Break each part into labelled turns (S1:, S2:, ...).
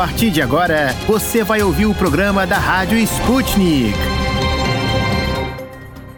S1: partir de agora, você vai ouvir o programa da Rádio Sputnik.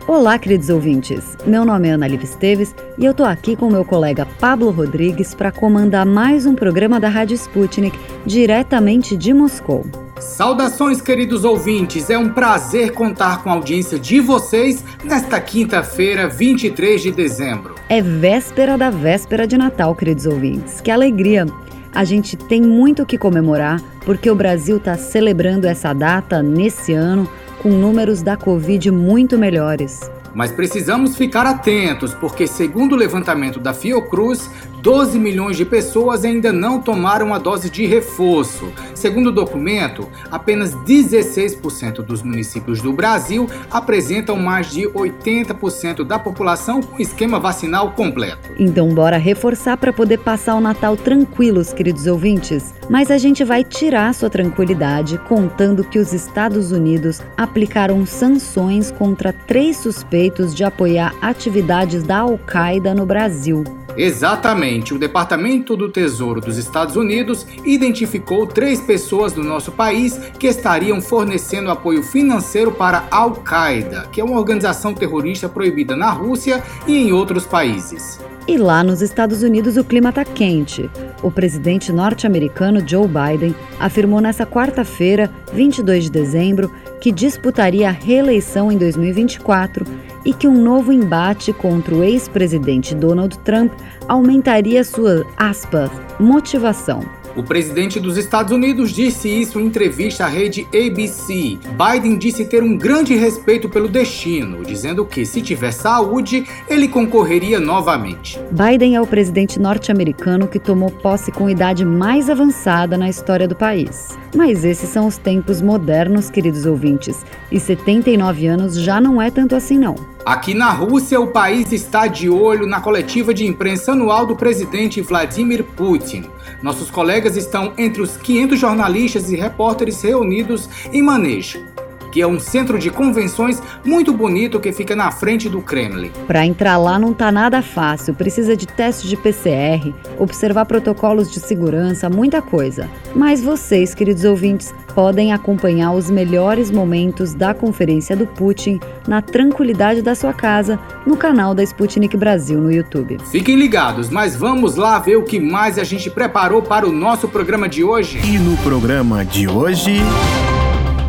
S2: Olá, queridos ouvintes. Meu nome é Ana Liv Esteves e eu tô aqui com meu colega Pablo Rodrigues para comandar mais um programa da Rádio Sputnik diretamente de Moscou.
S3: Saudações, queridos ouvintes! É um prazer contar com a audiência de vocês nesta quinta-feira, 23 de dezembro.
S2: É véspera da véspera de Natal, queridos ouvintes. Que alegria! A gente tem muito o que comemorar porque o Brasil está celebrando essa data nesse ano com números da Covid muito melhores.
S3: Mas precisamos ficar atentos, porque, segundo o levantamento da Fiocruz, 12 milhões de pessoas ainda não tomaram a dose de reforço. Segundo o documento, apenas 16% dos municípios do Brasil apresentam mais de 80% da população com esquema vacinal completo.
S2: Então, bora reforçar para poder passar o Natal tranquilos, queridos ouvintes. Mas a gente vai tirar sua tranquilidade contando que os Estados Unidos aplicaram sanções contra três suspeitos de apoiar atividades da Al-Qaeda no Brasil.
S3: Exatamente. O Departamento do Tesouro dos Estados Unidos identificou três pessoas do nosso país que estariam fornecendo apoio financeiro para a Al-Qaeda, que é uma organização terrorista proibida na Rússia e em outros países.
S2: E lá nos Estados Unidos o clima está quente. O presidente norte-americano Joe Biden afirmou nesta quarta-feira, 22 de dezembro, que disputaria a reeleição em 2024 e que um novo embate contra o ex-presidente Donald Trump aumentaria sua, aspas, motivação.
S3: O presidente dos Estados Unidos disse isso em entrevista à rede ABC. Biden disse ter um grande respeito pelo destino, dizendo que, se tiver saúde, ele concorreria novamente.
S2: Biden é o presidente norte-americano que tomou posse com idade mais avançada na história do país. Mas esses são os tempos modernos, queridos ouvintes, e 79 anos já não é tanto assim não.
S3: Aqui na Rússia, o país está de olho na coletiva de imprensa anual do presidente Vladimir Putin. Nossos colegas estão entre os 500 jornalistas e repórteres reunidos em Manejo que é um centro de convenções muito bonito que fica na frente do Kremlin.
S2: Para entrar lá não tá nada fácil, precisa de teste de PCR, observar protocolos de segurança, muita coisa. Mas vocês, queridos ouvintes, podem acompanhar os melhores momentos da conferência do Putin na tranquilidade da sua casa no canal da Sputnik Brasil no YouTube.
S3: Fiquem ligados, mas vamos lá ver o que mais a gente preparou para o nosso programa de hoje.
S1: E no programa de hoje.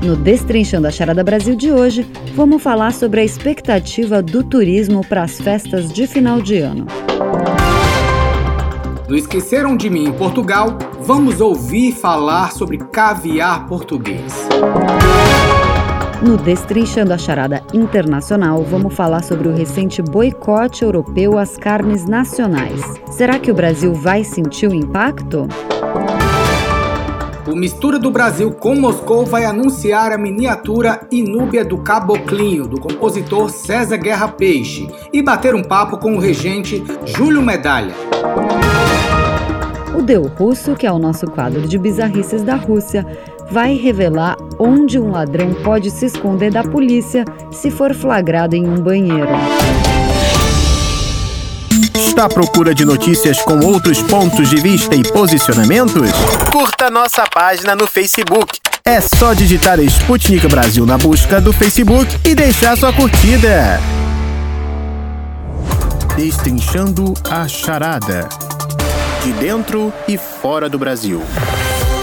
S2: No Destrinchando a Charada Brasil de hoje, vamos falar sobre a expectativa do turismo para as festas de final de ano.
S3: No Esqueceram de Mim em Portugal, vamos ouvir falar sobre caviar português.
S2: No Destrinchando a Charada Internacional, vamos falar sobre o recente boicote europeu às carnes nacionais. Será que o Brasil vai sentir o impacto?
S3: O Mistura do Brasil com Moscou vai anunciar a miniatura Inúbia do Caboclinho, do compositor César Guerra Peixe, e bater um papo com o regente Júlio Medalha.
S2: O Deu Russo, que é o nosso quadro de bizarrices da Rússia, vai revelar onde um ladrão pode se esconder da polícia se for flagrado em um banheiro.
S1: Está à procura de notícias com outros pontos de vista e posicionamentos? Curta nossa página no Facebook. É só digitar Sputnik Brasil na busca do Facebook e deixar sua curtida. Destrinchando a charada. De dentro e fora do Brasil.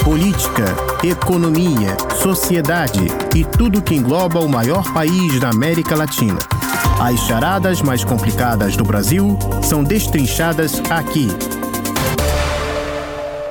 S1: Política, economia, sociedade e tudo que engloba o maior país da América Latina. As charadas mais complicadas do Brasil são destrinchadas aqui.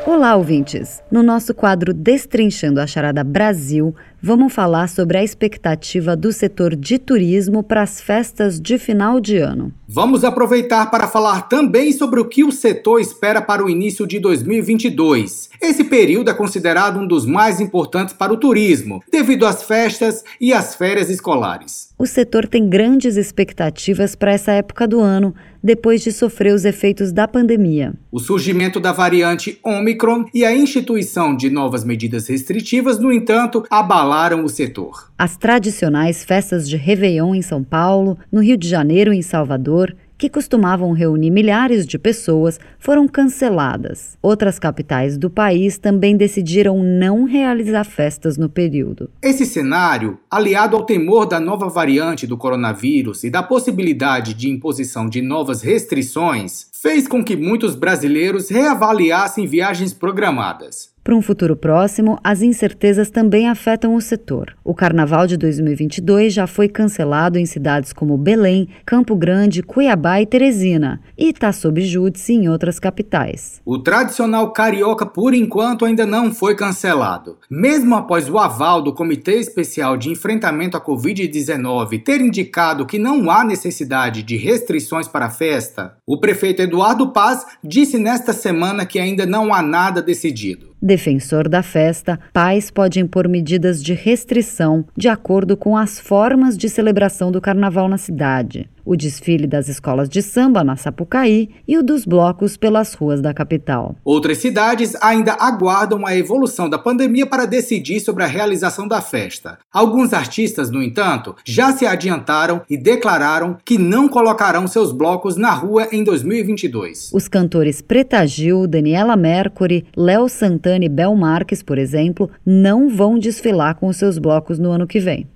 S2: Olá, ouvintes! No nosso quadro Destrinchando a Charada Brasil, vamos falar sobre a expectativa do setor de turismo para as festas de final de ano.
S3: Vamos aproveitar para falar também sobre o que o setor espera para o início de 2022. Esse período é considerado um dos mais importantes para o turismo, devido às festas e às férias escolares.
S2: O setor tem grandes expectativas para essa época do ano, depois de sofrer os efeitos da pandemia.
S3: O surgimento da variante Omicron e a instituição de novas medidas restritivas, no entanto, abalaram o setor.
S2: As tradicionais festas de Réveillon em São Paulo, no Rio de Janeiro e em Salvador, que costumavam reunir milhares de pessoas, foram canceladas. Outras capitais do país também decidiram não realizar festas no período.
S3: Esse cenário, aliado ao temor da nova variante do coronavírus e da possibilidade de imposição de novas restrições, fez com que muitos brasileiros reavaliassem viagens programadas.
S2: Para um futuro próximo, as incertezas também afetam o setor. O Carnaval de 2022 já foi cancelado em cidades como Belém, Campo Grande, Cuiabá e Teresina, e está sob júdice em outras capitais.
S3: O tradicional carioca, por enquanto, ainda não foi cancelado. Mesmo após o aval do Comitê Especial de Enfrentamento à Covid-19 ter indicado que não há necessidade de restrições para a festa, o prefeito Eduardo Paz disse nesta semana que ainda não há nada decidido.
S2: Defensor da festa, pais podem impor medidas de restrição de acordo com as formas de celebração do carnaval na cidade o desfile das escolas de samba na Sapucaí e o dos blocos pelas ruas da capital.
S3: Outras cidades ainda aguardam a evolução da pandemia para decidir sobre a realização da festa. Alguns artistas, no entanto, já se adiantaram e declararam que não colocarão seus blocos na rua em 2022.
S2: Os cantores Preta Gil, Daniela Mercury, Léo Santana e Bel Marques, por exemplo, não vão desfilar com seus blocos no ano que vem.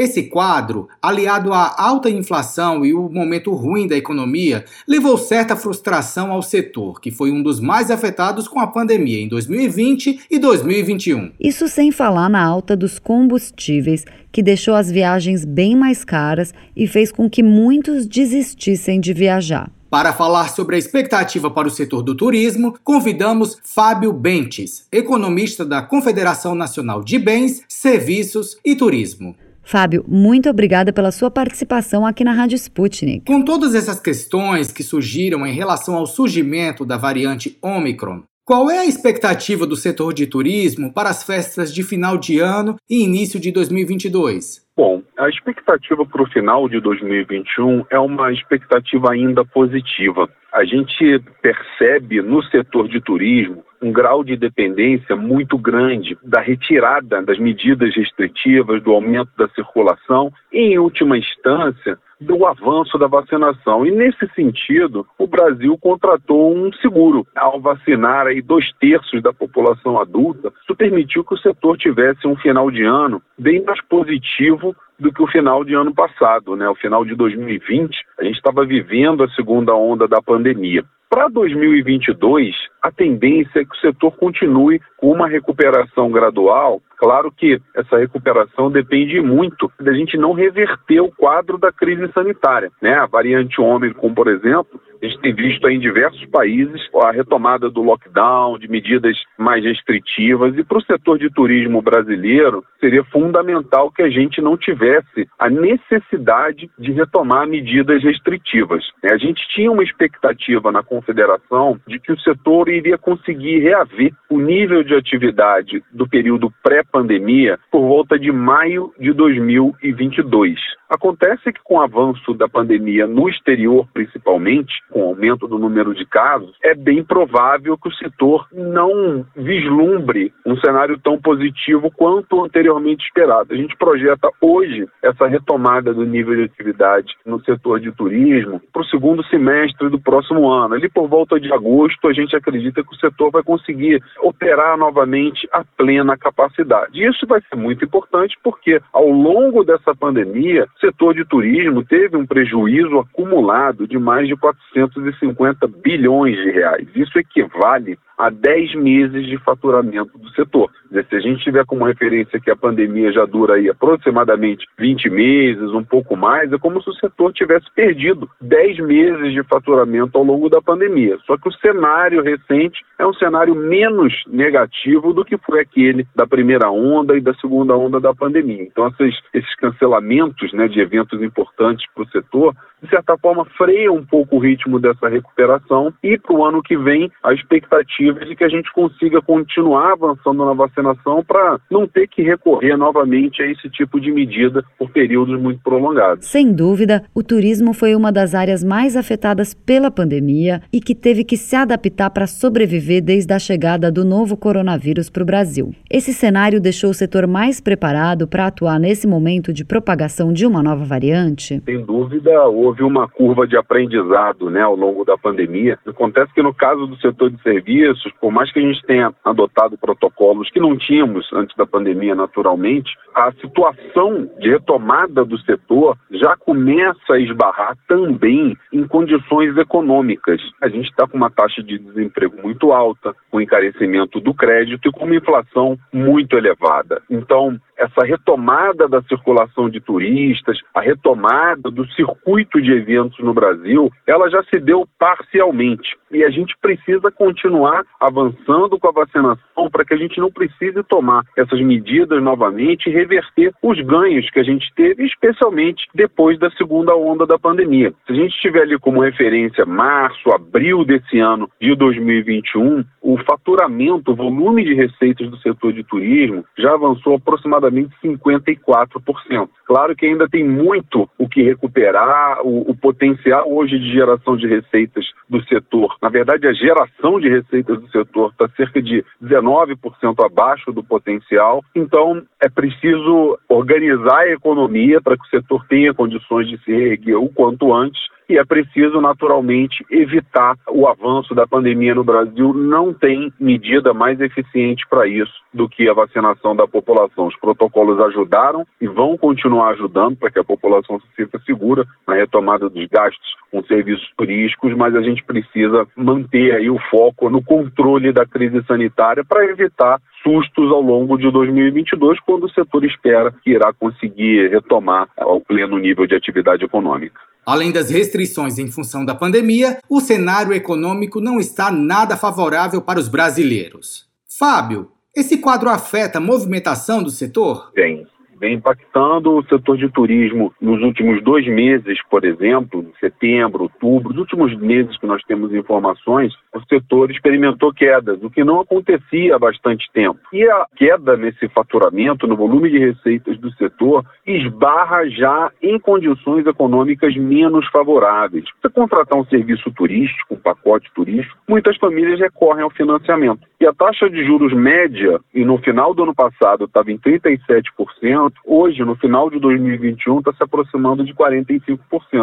S3: Esse quadro, aliado à alta inflação e o momento ruim da economia, levou certa frustração ao setor, que foi um dos mais afetados com a pandemia em 2020 e 2021.
S2: Isso sem falar na alta dos combustíveis, que deixou as viagens bem mais caras e fez com que muitos desistissem de viajar.
S3: Para falar sobre a expectativa para o setor do turismo, convidamos Fábio Bentes, economista da Confederação Nacional de Bens, Serviços e Turismo.
S2: Fábio, muito obrigada pela sua participação aqui na Rádio Sputnik.
S3: Com todas essas questões que surgiram em relação ao surgimento da variante Omicron, qual é a expectativa do setor de turismo para as festas de final de ano e início de 2022?
S4: Bom, a expectativa para o final de 2021 é uma expectativa ainda positiva. A gente percebe no setor de turismo um grau de dependência muito grande da retirada das medidas restritivas, do aumento da circulação e, em última instância, do avanço da vacinação. E, nesse sentido, o Brasil contratou um seguro. Ao vacinar aí dois terços da população adulta, isso permitiu que o setor tivesse um final de ano bem mais positivo do que o final de ano passado, né? O final de 2020, a gente estava vivendo a segunda onda da pandemia. Para 2022, a tendência é que o setor continue com uma recuperação gradual. Claro que essa recuperação depende muito da gente não reverter o quadro da crise sanitária. Né? A variante Ômicron, por exemplo, a gente tem visto em diversos países a retomada do lockdown, de medidas mais restritivas, e para o setor de turismo brasileiro seria fundamental que a gente não tivesse a necessidade de retomar medidas restritivas. A gente tinha uma expectativa na confederação de que o setor iria conseguir reaver o nível de atividade do período pré-pandemia por volta de maio de 2022. Acontece que com o avanço da pandemia no exterior, principalmente, com o aumento do número de casos, é bem provável que o setor não vislumbre um cenário tão positivo quanto anteriormente esperado. A gente projeta hoje essa retomada do nível de atividade no setor de turismo para o segundo semestre do próximo ano. Ali por volta de agosto, a gente acredita que o setor vai conseguir operar novamente a plena capacidade. Isso vai ser muito importante porque ao longo dessa pandemia, setor de turismo teve um prejuízo acumulado de mais de 450 bilhões de reais. Isso equivale a 10 meses de faturamento do setor. Se a gente tiver como referência que a pandemia já dura aí aproximadamente 20 meses, um pouco mais, é como se o setor tivesse perdido 10 meses de faturamento ao longo da pandemia. Só que o cenário recente é um cenário menos negativo do que foi aquele da primeira onda e da segunda onda da pandemia. Então, esses, esses cancelamentos né, de eventos importantes para o setor, de certa forma, freiam um pouco o ritmo dessa recuperação e para o ano que vem a expectativa expectativa de que a gente consiga continuar avançando na vacinação para não ter que recorrer novamente a esse tipo de medida por períodos muito prolongados.
S2: Sem dúvida, o turismo foi uma das áreas mais afetadas pela pandemia e que teve que se adaptar para sobreviver desde a chegada do novo coronavírus para o Brasil. Esse cenário deixou o setor mais preparado para atuar nesse momento de propagação de uma nova variante?
S4: Sem dúvida, houve houve uma curva de aprendizado né, ao longo da pandemia. Acontece que no caso do setor de serviços, por mais que a gente tenha adotado protocolos que não tínhamos antes da pandemia naturalmente, a situação de retomada do setor já começa a esbarrar também em condições econômicas. A gente está com uma taxa de desemprego muito alta, com encarecimento do crédito e com uma inflação muito elevada. Então, essa retomada da circulação de turistas, a retomada do circuito de eventos no Brasil, ela já se deu parcialmente. E a gente precisa continuar avançando com a vacinação para que a gente não precise tomar essas medidas novamente e reverter os ganhos que a gente teve, especialmente depois da segunda onda da pandemia. Se a gente tiver ali como referência março, abril desse ano de 2021, o faturamento, o volume de receitas do setor de turismo já avançou aproximadamente 54%. Claro que ainda tem muito o que recuperar, o, o potencial hoje de geração de receitas do setor. Na verdade, a geração de receitas do setor está cerca de 19% abaixo do potencial. Então, é preciso organizar a economia para que o setor tenha condições de se reerguer o quanto antes e é preciso, naturalmente, evitar o avanço da pandemia no Brasil. Não tem medida mais eficiente para isso do que a vacinação da população. Os protocolos ajudaram e vão continuar ajudando para que a população se sinta segura na retomada dos gastos com serviços turísticos, mas a gente precisa manter aí o foco no controle da crise sanitária para evitar sustos ao longo de 2022, quando o setor espera que irá conseguir retomar ao pleno nível de atividade econômica.
S3: Além das restrições em função da pandemia, o cenário econômico não está nada favorável para os brasileiros. Fábio, esse quadro afeta a movimentação do setor?
S4: Bem, vem impactando o setor de turismo nos últimos dois meses, por exemplo, setembro, outubro, os últimos meses que nós temos informações, o setor experimentou quedas, o que não acontecia há bastante tempo. E a queda nesse faturamento, no volume de receitas do setor, esbarra já em condições econômicas menos favoráveis. Você contratar um serviço turístico, um pacote turístico, muitas famílias recorrem ao financiamento. E a taxa de juros média, e no final do ano passado estava em 37%, hoje, no final de 2021, está se aproximando de 45%.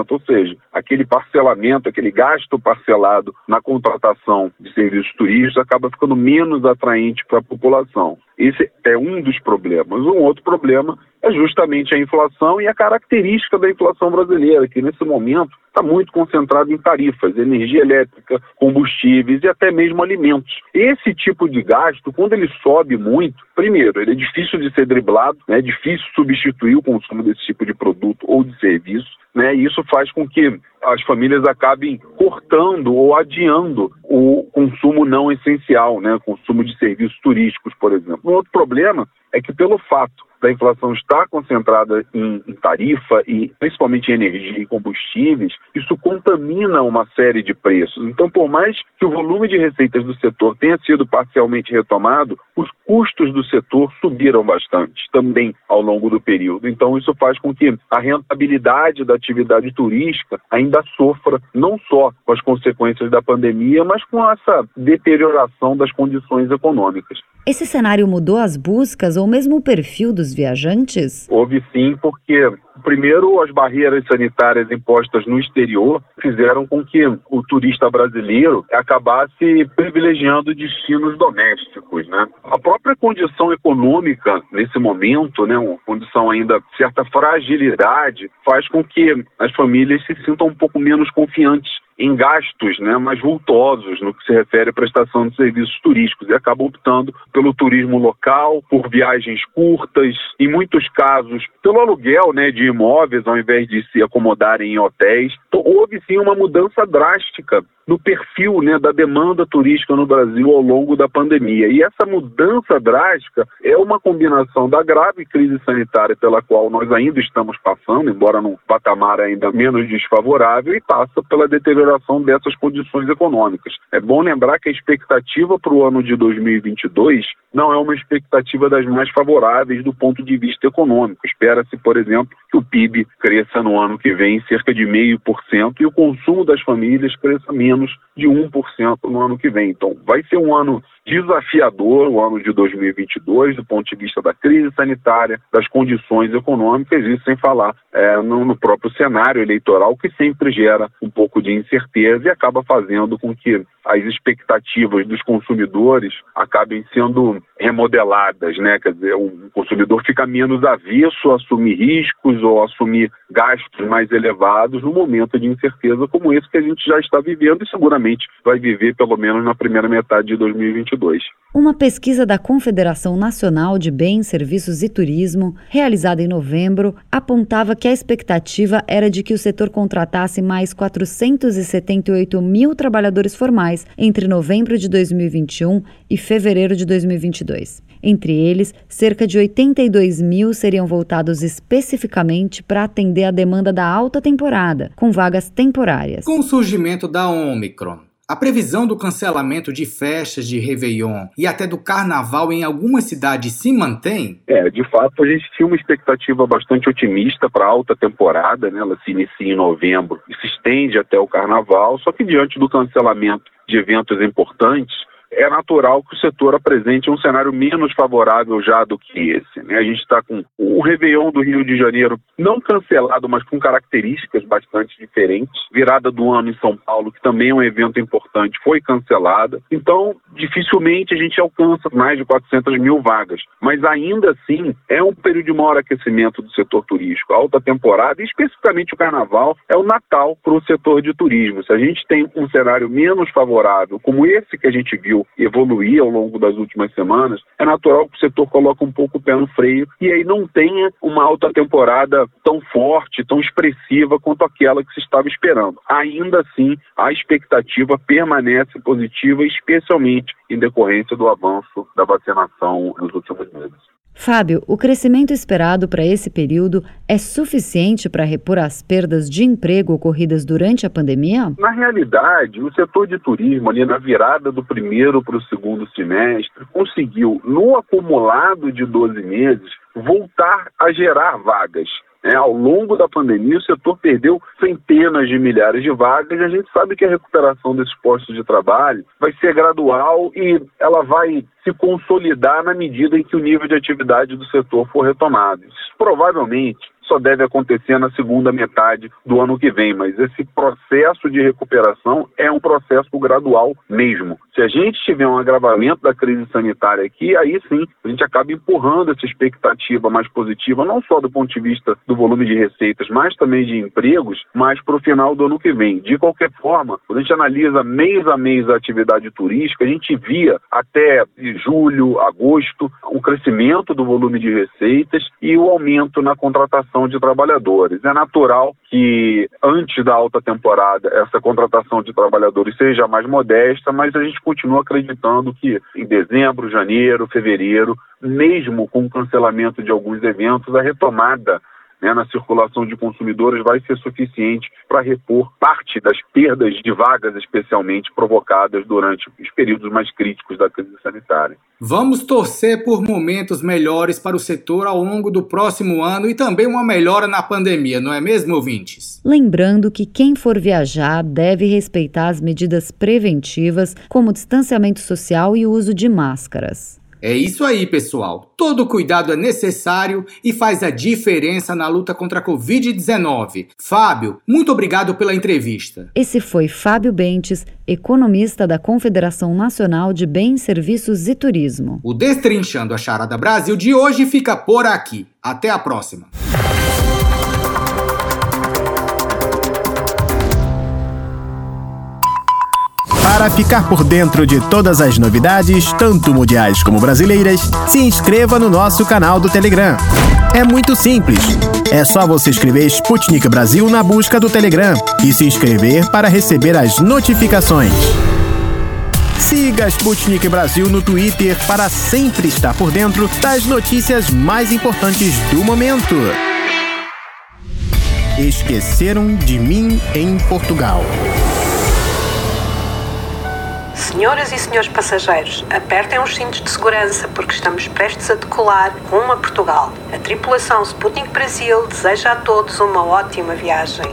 S4: Ou seja, aquele parcelamento, aquele gasto parcelado na contratação de serviços turísticos acaba ficando menos atraente para a população. Esse é um dos problemas. Um outro problema é justamente a inflação e a característica da inflação brasileira, que nesse momento está muito concentrada em tarifas, energia elétrica, combustíveis e até mesmo alimentos. Esse tipo de gasto, quando ele sobe muito, primeiro, ele é difícil de ser driblado, né, é difícil substituir o consumo desse tipo de produto ou de serviço, né, e isso faz com que as famílias acabem cortando ou adiando o consumo não essencial, né, consumo de serviços turísticos, por exemplo. Um outro problema é que pelo fato da inflação está concentrada em, em, tarifa e principalmente em energia e combustíveis, isso contamina uma série de preços. Então, por mais que o volume de receitas do setor tenha sido parcialmente retomado, os custos do setor subiram bastante também ao longo do período. Então, isso faz com que a rentabilidade da atividade turística ainda sofra não só com as consequências da pandemia, mas com essa deterioração das condições econômicas.
S2: Esse cenário mudou as buscas ou mesmo o perfil dos viajantes?
S4: Houve sim, porque primeiro as barreiras sanitárias impostas no exterior fizeram com que o turista brasileiro acabasse privilegiando destinos domésticos, né? A própria condição econômica nesse momento, né, uma condição ainda certa fragilidade, faz com que as famílias se sintam pouco menos confiantes em gastos né, mais vultosos no que se refere à prestação de serviços turísticos e acaba optando pelo turismo local, por viagens curtas, em muitos casos pelo aluguel né, de imóveis ao invés de se acomodarem em hotéis. Então, houve sim uma mudança drástica no perfil né, da demanda turística no Brasil ao longo da pandemia. E essa mudança drástica é uma combinação da grave crise sanitária pela qual nós ainda estamos passando, embora num patamar ainda menos desfavorável, e passa pela deterioração dessas condições econômicas. É bom lembrar que a expectativa para o ano de 2022 não é uma expectativa das mais favoráveis do ponto de vista econômico. Espera-se, por exemplo, que o PIB cresça no ano que vem cerca de 0,5% e o consumo das famílias cresça menos de 1% no ano que vem. Então, vai ser um ano desafiador o ano de 2022 do ponto de vista da crise sanitária, das condições econômicas e sem falar é, no, no, próprio cenário eleitoral que sempre gera um pouco de incerteza e acaba fazendo com que as expectativas dos consumidores acabem sendo remodeladas, né? Quer dizer, o consumidor fica menos avesso a assumir riscos ou assumir gastos mais elevados no momento de incerteza como esse que a gente já está vivendo e seguramente vai viver pelo menos na primeira metade de 2022.
S2: Uma pesquisa da Confederação Nacional de Bens, Serviços e Turismo, realizada em novembro, apontava que a expectativa era de que o setor contratasse mais 478 mil trabalhadores formais entre novembro de 2021 e fevereiro de 2022. Entre eles, cerca de 82 mil seriam voltados especificamente para atender a demanda da alta temporada, com vagas temporárias.
S3: Com o surgimento da Omicron, a previsão do cancelamento de festas de Réveillon e até do Carnaval em algumas cidades se mantém?
S4: É, de fato, a gente tinha uma expectativa bastante otimista para a alta temporada, né? ela se inicia em novembro e se estende até o Carnaval, só que diante do cancelamento de eventos importantes, é natural que o setor apresente um cenário menos favorável já do que esse. Né? A gente está com o Réveillon do Rio de Janeiro não cancelado, mas com características bastante diferentes. Virada do ano em São Paulo, que também é um evento importante, foi cancelada. Então, dificilmente a gente alcança mais de 400 mil vagas. Mas ainda assim, é um período de maior aquecimento do setor turístico. A alta temporada, especificamente o carnaval, é o Natal para o setor de turismo. Se a gente tem um cenário menos favorável, como esse que a gente viu evoluir ao longo das últimas semanas, é natural que o setor coloque um pouco o pé no freio e aí não tenha uma alta temporada tão forte, tão expressiva quanto aquela que se estava esperando. Ainda assim, a expectativa permanece positiva, especialmente em decorrência do avanço da vacinação nos últimos meses.
S2: Fábio, o crescimento esperado para esse período é suficiente para repor as perdas de emprego ocorridas durante a pandemia?
S4: Na realidade, o setor de turismo, ali na virada do primeiro para o segundo semestre, conseguiu, no acumulado de 12 meses, voltar a gerar vagas. É, ao longo da pandemia, o setor perdeu centenas de milhares de vagas e a gente sabe que a recuperação desses postos de trabalho vai ser gradual e ela vai se consolidar na medida em que o nível de atividade do setor for retomado. Isso provavelmente só deve acontecer na segunda metade do ano que vem, mas esse processo de recuperação é um processo gradual mesmo. Se a gente tiver um agravamento da crise sanitária aqui, aí sim a gente acaba empurrando essa expectativa mais positiva, não só do ponto de vista do volume de receitas, mas também de empregos, mais para o final do ano que vem. De qualquer forma, quando a gente analisa mês a mês a atividade turística, a gente via até julho, agosto, o crescimento do volume de receitas e o aumento na contratação contratação de trabalhadores. É natural que antes da alta temporada essa contratação de trabalhadores seja mais modesta, mas a gente continua acreditando que em dezembro, janeiro, fevereiro, mesmo com o cancelamento de alguns eventos, a retomada né, na circulação de consumidores vai ser suficiente para repor parte das perdas de vagas, especialmente provocadas durante os períodos mais críticos da crise sanitária.
S3: Vamos torcer por momentos melhores para o setor ao longo do próximo ano e também uma melhora na pandemia, não é mesmo, ouvintes?
S2: Lembrando que quem for viajar deve respeitar as medidas preventivas, como distanciamento social e uso de máscaras.
S3: É isso aí, pessoal. Todo cuidado é necessário e faz a diferença na luta contra a Covid-19. Fábio, muito obrigado pela entrevista.
S2: Esse foi Fábio Bentes, economista da Confederação Nacional de Bens, Serviços e Turismo.
S3: O Destrinchando a Charada Brasil de hoje fica por aqui. Até a próxima.
S1: Para ficar por dentro de todas as novidades, tanto mundiais como brasileiras, se inscreva no nosso canal do Telegram. É muito simples. É só você escrever Sputnik Brasil na busca do Telegram e se inscrever para receber as notificações. Siga Sputnik Brasil no Twitter para sempre estar por dentro das notícias mais importantes do momento. Esqueceram de mim em Portugal.
S5: Senhoras e senhores passageiros, apertem os cintos de segurança porque estamos prestes a decolar rumo a Portugal. A tripulação Sputnik Brasil deseja a todos uma ótima viagem.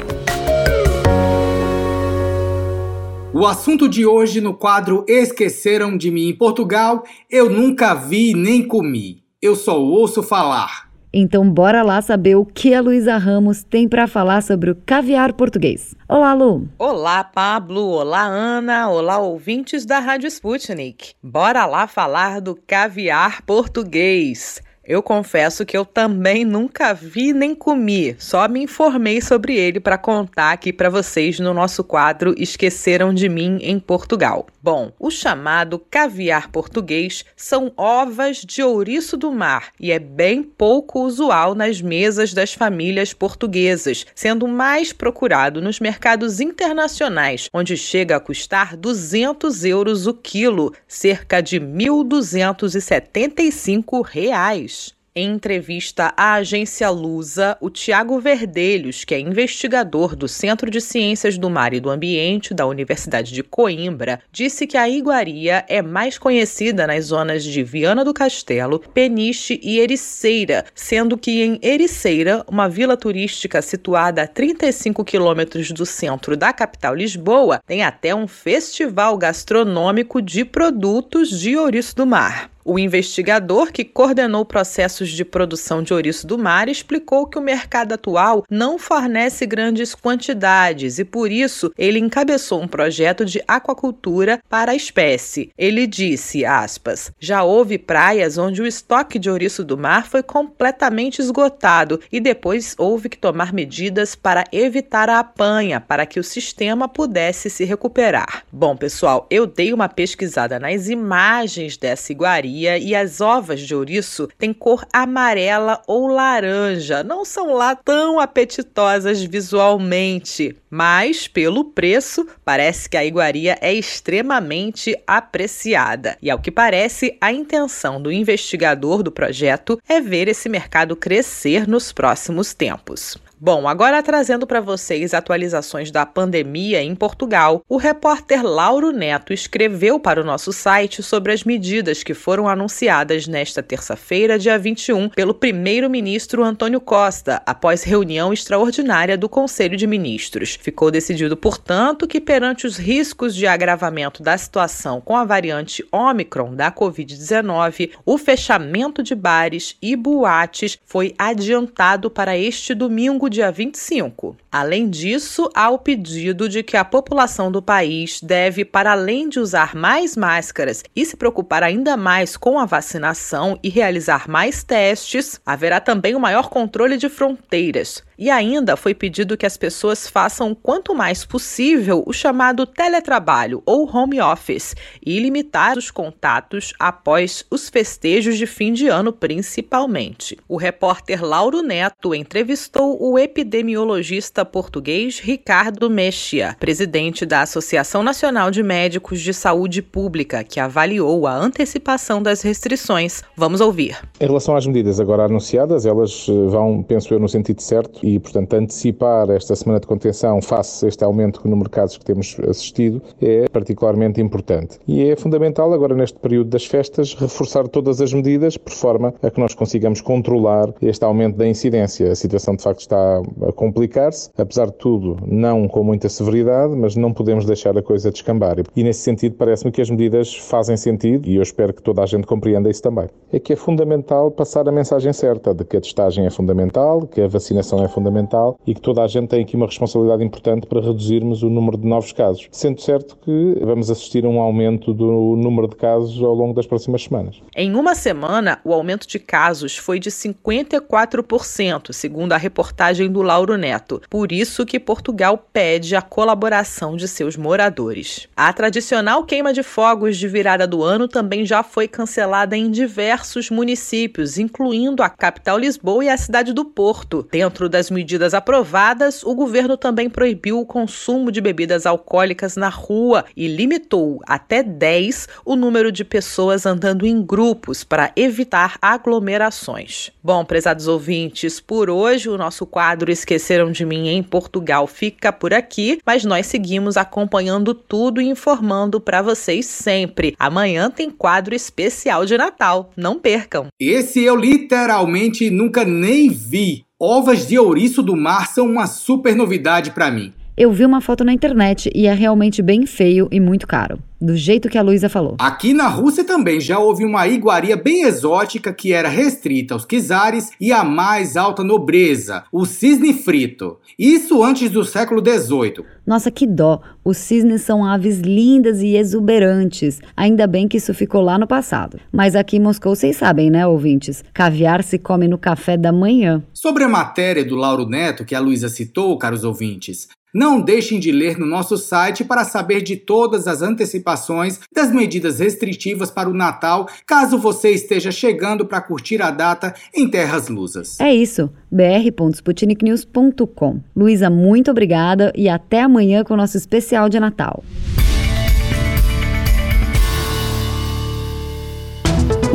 S3: O assunto de hoje no quadro Esqueceram de Mim em Portugal, eu nunca vi nem comi. Eu só ouço falar.
S2: Então bora lá saber o que a Luísa Ramos tem para falar sobre o caviar português. Olá, Lu.
S6: Olá, Pablo. Olá, Ana. Olá, ouvintes da Rádio Sputnik. Bora lá falar do caviar português. Eu confesso que eu também nunca vi nem comi, só me informei sobre ele para contar aqui para vocês no nosso quadro Esqueceram de Mim em Portugal. Bom, o chamado caviar português são ovas de ouriço do mar e é bem pouco usual nas mesas das famílias portuguesas, sendo mais procurado nos mercados internacionais, onde chega a custar 200 euros o quilo, cerca de 1.275 reais. Em entrevista à agência Lusa, o Tiago Verdelhos, que é investigador do Centro de Ciências do Mar e do Ambiente da Universidade de Coimbra, disse que a iguaria é mais conhecida nas zonas de Viana do Castelo, Peniche e Ericeira, sendo que em Ericeira, uma vila turística situada a 35 quilômetros do centro da capital Lisboa, tem até um festival gastronômico de produtos de ouriço do mar. O investigador que coordenou processos de produção de ouriço do mar explicou que o mercado atual não fornece grandes quantidades e, por isso, ele encabeçou um projeto de aquacultura para a espécie. Ele disse, aspas, já houve praias onde o estoque de ouriço do mar foi completamente esgotado e depois houve que tomar medidas para evitar a apanha, para que o sistema pudesse se recuperar. Bom, pessoal, eu dei uma pesquisada nas imagens dessa iguaria Bahia e as ovas de ouriço têm cor amarela ou laranja. Não são lá tão apetitosas visualmente, mas pelo preço, parece que a iguaria é extremamente apreciada. E ao que parece, a intenção do investigador do projeto é ver esse mercado crescer nos próximos tempos. Bom, agora trazendo para vocês atualizações da pandemia em Portugal, o repórter Lauro Neto escreveu para o nosso site sobre as medidas que foram anunciadas nesta terça-feira, dia 21, pelo primeiro-ministro Antônio Costa, após reunião extraordinária do Conselho de Ministros. Ficou decidido, portanto, que perante os riscos de agravamento da situação com a variante Omicron da Covid-19, o fechamento de bares e boates foi adiantado para este domingo dia 25. Além disso, há o pedido de que a população do país deve, para além de usar mais máscaras e se preocupar ainda mais com a vacinação e realizar mais testes, haverá também o um maior controle de fronteiras. E ainda foi pedido que as pessoas façam quanto mais possível o chamado teletrabalho ou home office e limitar os contatos após os festejos de fim de ano, principalmente. O repórter Lauro Neto entrevistou o epidemiologista português Ricardo Mexia, presidente da Associação Nacional de Médicos de Saúde Pública, que avaliou a antecipação das restrições. Vamos ouvir.
S7: Em relação às medidas agora anunciadas, elas eh, vão, penso eu, no sentido certo e, portanto, antecipar esta semana de contenção face a este aumento no número de casos que temos assistido é particularmente importante. E é fundamental agora neste período das festas reforçar todas as medidas por forma a que nós consigamos controlar este aumento da incidência. A situação de facto está a complicar-se, apesar de tudo, não com muita severidade, mas não podemos deixar a coisa descambar. E nesse sentido parece-me que as medidas fazem sentido e eu espero que toda a gente compreenda isso também. É que é fundamental passar a mensagem certa de que a testagem é fundamental, que a vacinação é fundamental e que toda a gente tem aqui uma responsabilidade importante para reduzirmos o número de novos casos. Sendo certo que vamos assistir a um aumento do número de casos ao longo das próximas semanas.
S6: Em uma semana, o aumento de casos foi de 54%, segundo a reportagem do Lauro Neto. Por isso que Portugal pede a colaboração de seus moradores. A tradicional queima de fogos de virada do ano também já foi cancelada em diversos municípios, incluindo a capital Lisboa e a cidade do Porto. Dentro das medidas aprovadas, o governo também proibiu o consumo de bebidas alcoólicas na rua e limitou até 10 o número de pessoas andando em grupos para evitar aglomerações. Bom, prezados ouvintes, por hoje o nosso quadro Esqueceram de Mim em Portugal fica por aqui, mas nós seguimos acompanhando tudo e informando para vocês sempre. Amanhã tem quadro especial de Natal, não percam.
S3: Esse eu literalmente nunca nem vi. Ovas de ouriço do mar são uma super novidade para mim.
S2: Eu vi uma foto na internet e é realmente bem feio e muito caro do jeito que a Luísa falou.
S3: Aqui na Rússia também já houve uma iguaria bem exótica que era restrita aos czares e à mais alta nobreza, o cisne frito. Isso antes do século XVIII.
S2: Nossa, que dó! Os cisnes são aves lindas e exuberantes. Ainda bem que isso ficou lá no passado. Mas aqui em Moscou, vocês sabem, né, ouvintes? Caviar se come no café da manhã.
S3: Sobre a matéria do Lauro Neto que a Luísa citou, caros ouvintes, não deixem de ler no nosso site para saber de todas as antecipações das medidas restritivas para o Natal, caso você esteja chegando para curtir a data em terras lusas.
S2: É isso, br.sputniknews.com. Luísa, muito obrigada e até amanhã com o nosso especial de Natal.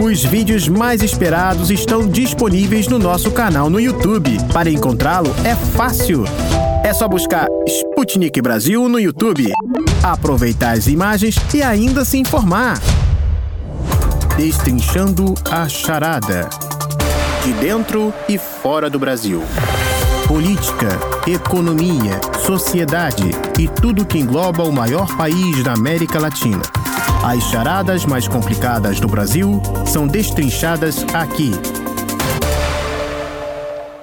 S1: Os vídeos mais esperados estão disponíveis no nosso canal no YouTube. Para encontrá-lo é fácil. É só buscar Sputnik Brasil no YouTube, aproveitar as imagens e ainda se informar. Destrinchando a charada. De dentro e fora do Brasil. Política, economia, sociedade e tudo que engloba o maior país da América Latina. As charadas mais complicadas do Brasil são destrinchadas aqui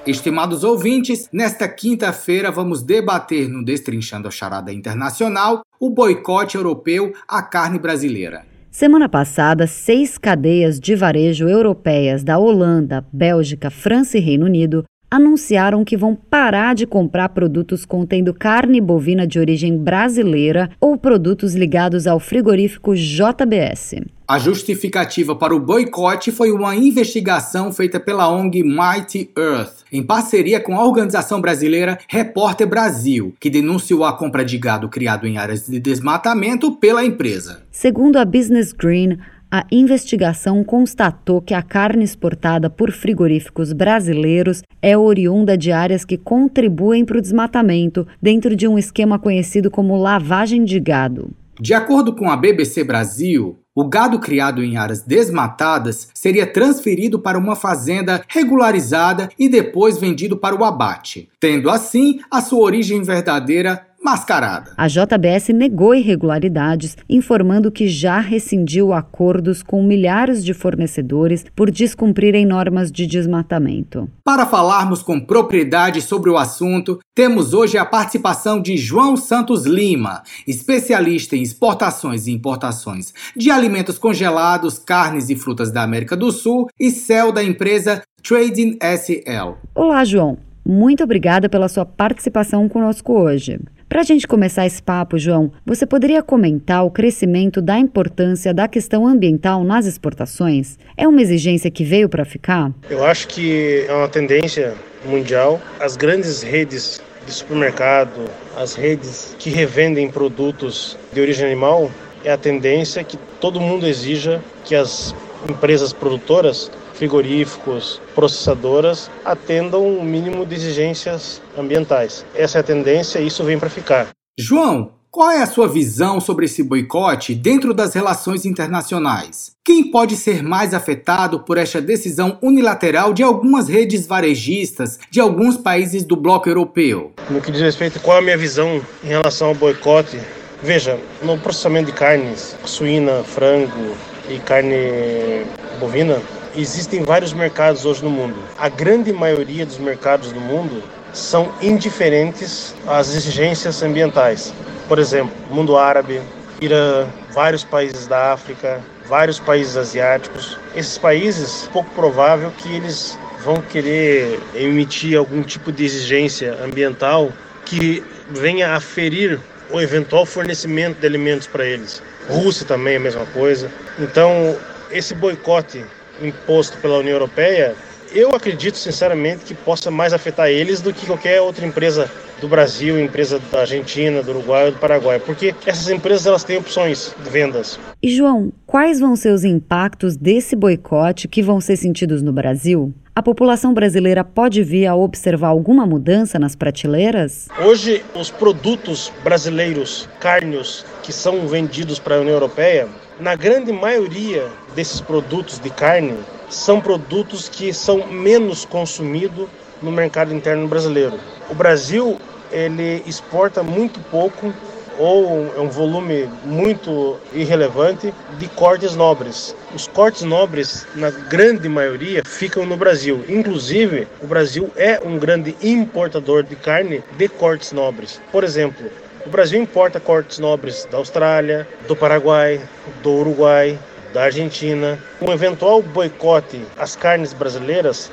S3: Estimados ouvintes, nesta quinta-feira vamos debater no Destrinchando a Charada Internacional o boicote europeu à carne brasileira.
S2: Semana passada, seis cadeias de varejo europeias da Holanda, Bélgica, França e Reino Unido anunciaram que vão parar de comprar produtos contendo carne bovina de origem brasileira ou produtos ligados ao frigorífico JBS.
S3: A justificativa para o boicote foi uma investigação feita pela ONG Mighty Earth, em parceria com a organização brasileira Repórter Brasil, que denunciou a compra de gado criado em áreas de desmatamento pela empresa.
S2: Segundo a Business Green, a investigação constatou que a carne exportada por frigoríficos brasileiros é oriunda de áreas que contribuem para o desmatamento, dentro de um esquema conhecido como lavagem de gado.
S3: De acordo com a BBC Brasil, o gado criado em áreas desmatadas seria transferido para uma fazenda regularizada e depois vendido para o abate, tendo assim a sua origem verdadeira mascarada.
S2: A JBS negou irregularidades, informando que já rescindiu acordos com milhares de fornecedores por descumprirem normas de desmatamento.
S3: Para falarmos com propriedade sobre o assunto, temos hoje a participação de João Santos Lima, especialista em exportações e importações de alimentos congelados, carnes e frutas da América do Sul e céu da empresa Trading SL.
S2: Olá, João. Muito obrigada pela sua participação conosco hoje. Para a gente começar esse papo, João, você poderia comentar o crescimento da importância da questão ambiental nas exportações? É uma exigência que veio para ficar?
S8: Eu acho que é uma tendência mundial. As grandes redes de supermercado, as redes que revendem produtos de origem animal, é a tendência que todo mundo exija que as empresas produtoras frigoríficos, processadoras atendam o um mínimo de exigências ambientais. Essa é a tendência e isso vem para ficar.
S3: João, qual é a sua visão sobre esse boicote dentro das relações internacionais? Quem pode ser mais afetado por esta decisão unilateral de algumas redes varejistas de alguns países do bloco europeu?
S8: No que diz respeito, qual é a minha visão em relação ao boicote? Veja, no processamento de carnes, suína, frango e carne bovina, existem vários mercados hoje no mundo. A grande maioria dos mercados do mundo são indiferentes às exigências ambientais. Por exemplo, mundo árabe, Irã, vários países da África, vários países asiáticos. Esses países, pouco provável que eles vão querer emitir algum tipo de exigência ambiental que venha a ferir o eventual fornecimento de alimentos para eles. Rússia também é a mesma coisa. Então, esse boicote imposto pela União Europeia, eu acredito sinceramente que possa mais afetar eles do que qualquer outra empresa do Brasil, empresa da Argentina, do Uruguai ou do Paraguai, porque essas empresas elas têm opções de vendas.
S2: E João, quais vão ser os impactos desse boicote que vão ser sentidos no Brasil? A população brasileira pode vir a observar alguma mudança nas prateleiras?
S8: Hoje, os produtos brasileiros, carnes que são vendidos para a União Europeia, na grande maioria desses produtos de carne, são produtos que são menos consumidos no mercado interno brasileiro. O Brasil ele exporta muito pouco ou é um volume muito irrelevante de cortes nobres. Os cortes nobres, na grande maioria, ficam no Brasil. Inclusive, o Brasil é um grande importador de carne de cortes nobres. Por exemplo, o Brasil importa cortes nobres da Austrália, do Paraguai, do Uruguai, da Argentina. Um eventual boicote às carnes brasileiras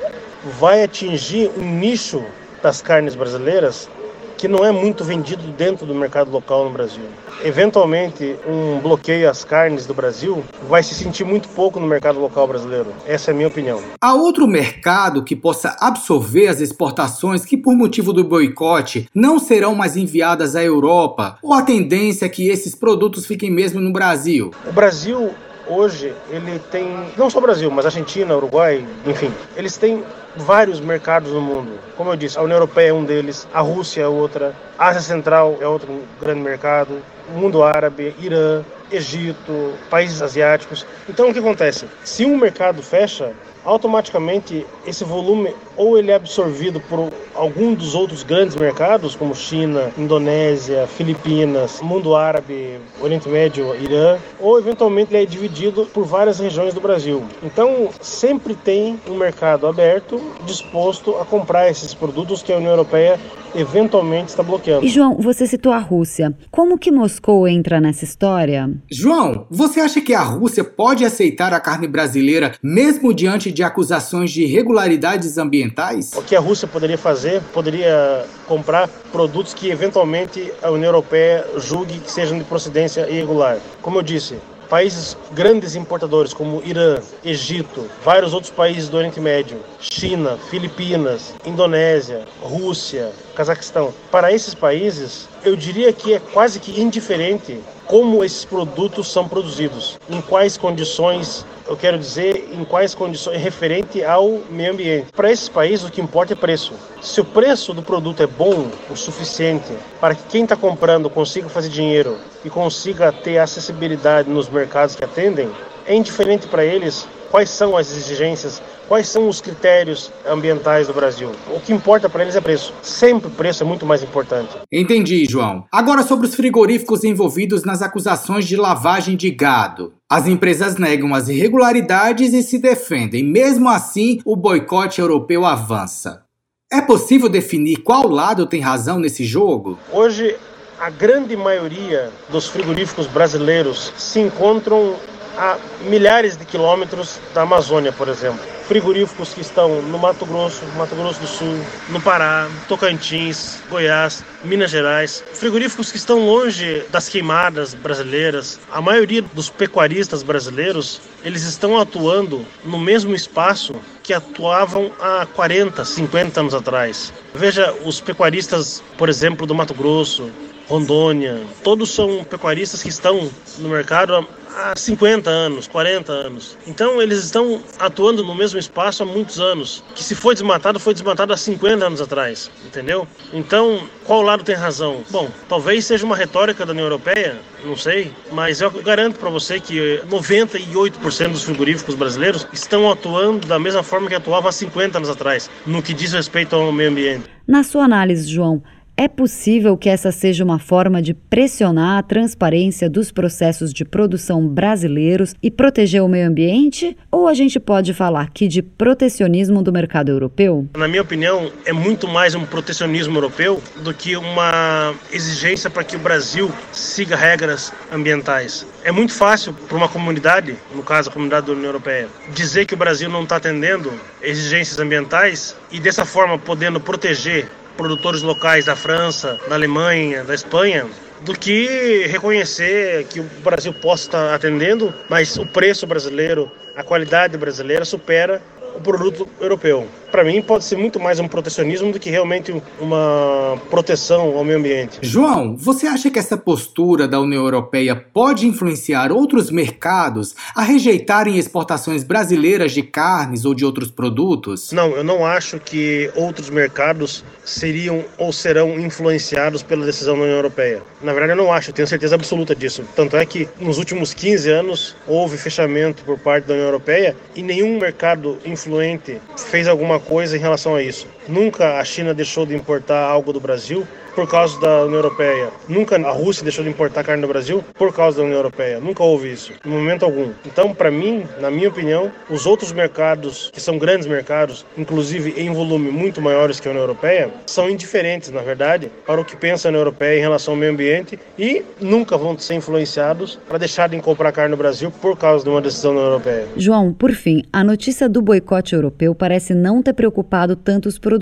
S8: vai atingir um nicho das carnes brasileiras que não é muito vendido dentro do mercado local no Brasil. Eventualmente, um bloqueio às carnes do Brasil vai se sentir muito pouco no mercado local brasileiro. Essa é a minha opinião.
S3: Há outro mercado que possa absorver as exportações que, por motivo do boicote, não serão mais enviadas à Europa? Ou a tendência é que esses produtos fiquem mesmo no Brasil?
S8: O Brasil hoje ele tem não só o Brasil, mas Argentina, Uruguai, enfim, eles têm vários mercados no mundo. Como eu disse, a União Europeia é um deles, a Rússia é outra, a Ásia Central é outro grande mercado, o mundo árabe, Irã, Egito, países asiáticos. Então o que acontece? Se um mercado fecha, automaticamente esse volume ou ele é absorvido por algum dos outros grandes mercados, como China, Indonésia, Filipinas, mundo árabe, Oriente Médio, Irã, ou eventualmente ele é dividido por várias regiões do Brasil. Então, sempre tem um mercado aberto disposto a comprar esses produtos que a União Europeia eventualmente está bloqueando.
S2: E João, você citou a Rússia. Como que Moscou entra nessa história?
S3: João, você acha que a Rússia pode aceitar a carne brasileira mesmo diante de acusações de irregularidades ambientais?
S8: O que a Rússia poderia fazer? Poderia comprar produtos que eventualmente a União Europeia julgue que sejam de procedência irregular. Como eu disse, países grandes importadores como Irã, Egito, vários outros países do Oriente Médio, China, Filipinas, Indonésia, Rússia, Cazaquistão. Para esses países, eu diria que é quase que indiferente como esses produtos são produzidos, em quais condições, eu quero dizer, em quais condições referente ao meio ambiente. Para esses países o que importa é preço. Se o preço do produto é bom o suficiente para que quem está comprando consiga fazer dinheiro e consiga ter acessibilidade nos mercados que atendem, é indiferente para eles quais são as exigências, quais são os critérios ambientais do Brasil. O que importa para eles é preço. Sempre o preço é muito mais importante.
S3: Entendi, João. Agora sobre os frigoríficos envolvidos nas acusações de lavagem de gado. As empresas negam as irregularidades e se defendem. Mesmo assim, o boicote europeu avança. É possível definir qual lado tem razão nesse jogo?
S8: Hoje, a grande maioria dos frigoríficos brasileiros se encontram a milhares de quilômetros da Amazônia, por exemplo. Frigoríficos que estão no Mato Grosso, Mato Grosso do Sul, no Pará, Tocantins, Goiás, Minas Gerais. Frigoríficos que estão longe das queimadas brasileiras. A maioria dos pecuaristas brasileiros, eles estão atuando no mesmo espaço que atuavam há 40, 50 anos atrás. Veja, os pecuaristas, por exemplo, do Mato Grosso, Rondônia, todos são pecuaristas que estão no mercado há 50 anos, 40 anos. Então eles estão atuando no mesmo espaço há muitos anos. Que se foi desmatado, foi desmatado há 50 anos atrás, entendeu? Então, qual lado tem razão? Bom, talvez seja uma retórica da União Europeia, não sei, mas eu garanto para você que 98% dos frigoríficos brasileiros estão atuando da mesma forma que atuavam há 50 anos atrás, no que diz respeito ao meio ambiente.
S2: Na sua análise, João, é possível que essa seja uma forma de pressionar a transparência dos processos de produção brasileiros e proteger o meio ambiente? Ou a gente pode falar aqui de protecionismo do mercado europeu?
S8: Na minha opinião, é muito mais um protecionismo europeu do que uma exigência para que o Brasil siga regras ambientais. É muito fácil para uma comunidade, no caso a comunidade da União Europeia, dizer que o Brasil não está atendendo exigências ambientais e dessa forma podendo proteger produtores locais da França, da Alemanha, da Espanha, do que reconhecer que o Brasil possa estar atendendo, mas o preço brasileiro, a qualidade brasileira supera o produto europeu. Para mim, pode ser muito mais um protecionismo do que realmente uma proteção ao meio ambiente.
S3: João, você acha que essa postura da União Europeia pode influenciar outros mercados a rejeitarem exportações brasileiras de carnes ou de outros produtos?
S8: Não, eu não acho que outros mercados seriam ou serão influenciados pela decisão da União Europeia. Na verdade, eu não acho, eu tenho certeza absoluta disso. Tanto é que nos últimos 15 anos houve fechamento por parte da União Europeia e nenhum mercado influente fez alguma coisa em relação a isso. Nunca a China deixou de importar algo do Brasil por causa da União Europeia. Nunca a Rússia deixou de importar carne do Brasil por causa da União Europeia. Nunca houve isso, em momento algum. Então, para mim, na minha opinião, os outros mercados, que são grandes mercados, inclusive em volume muito maiores que a União Europeia, são indiferentes, na verdade, para o que pensa a União Europeia em relação ao meio ambiente e nunca vão ser influenciados para deixarem de comprar carne no Brasil por causa de uma decisão da União Europeia.
S2: João, por fim, a notícia do boicote europeu parece não ter preocupado tanto os produtores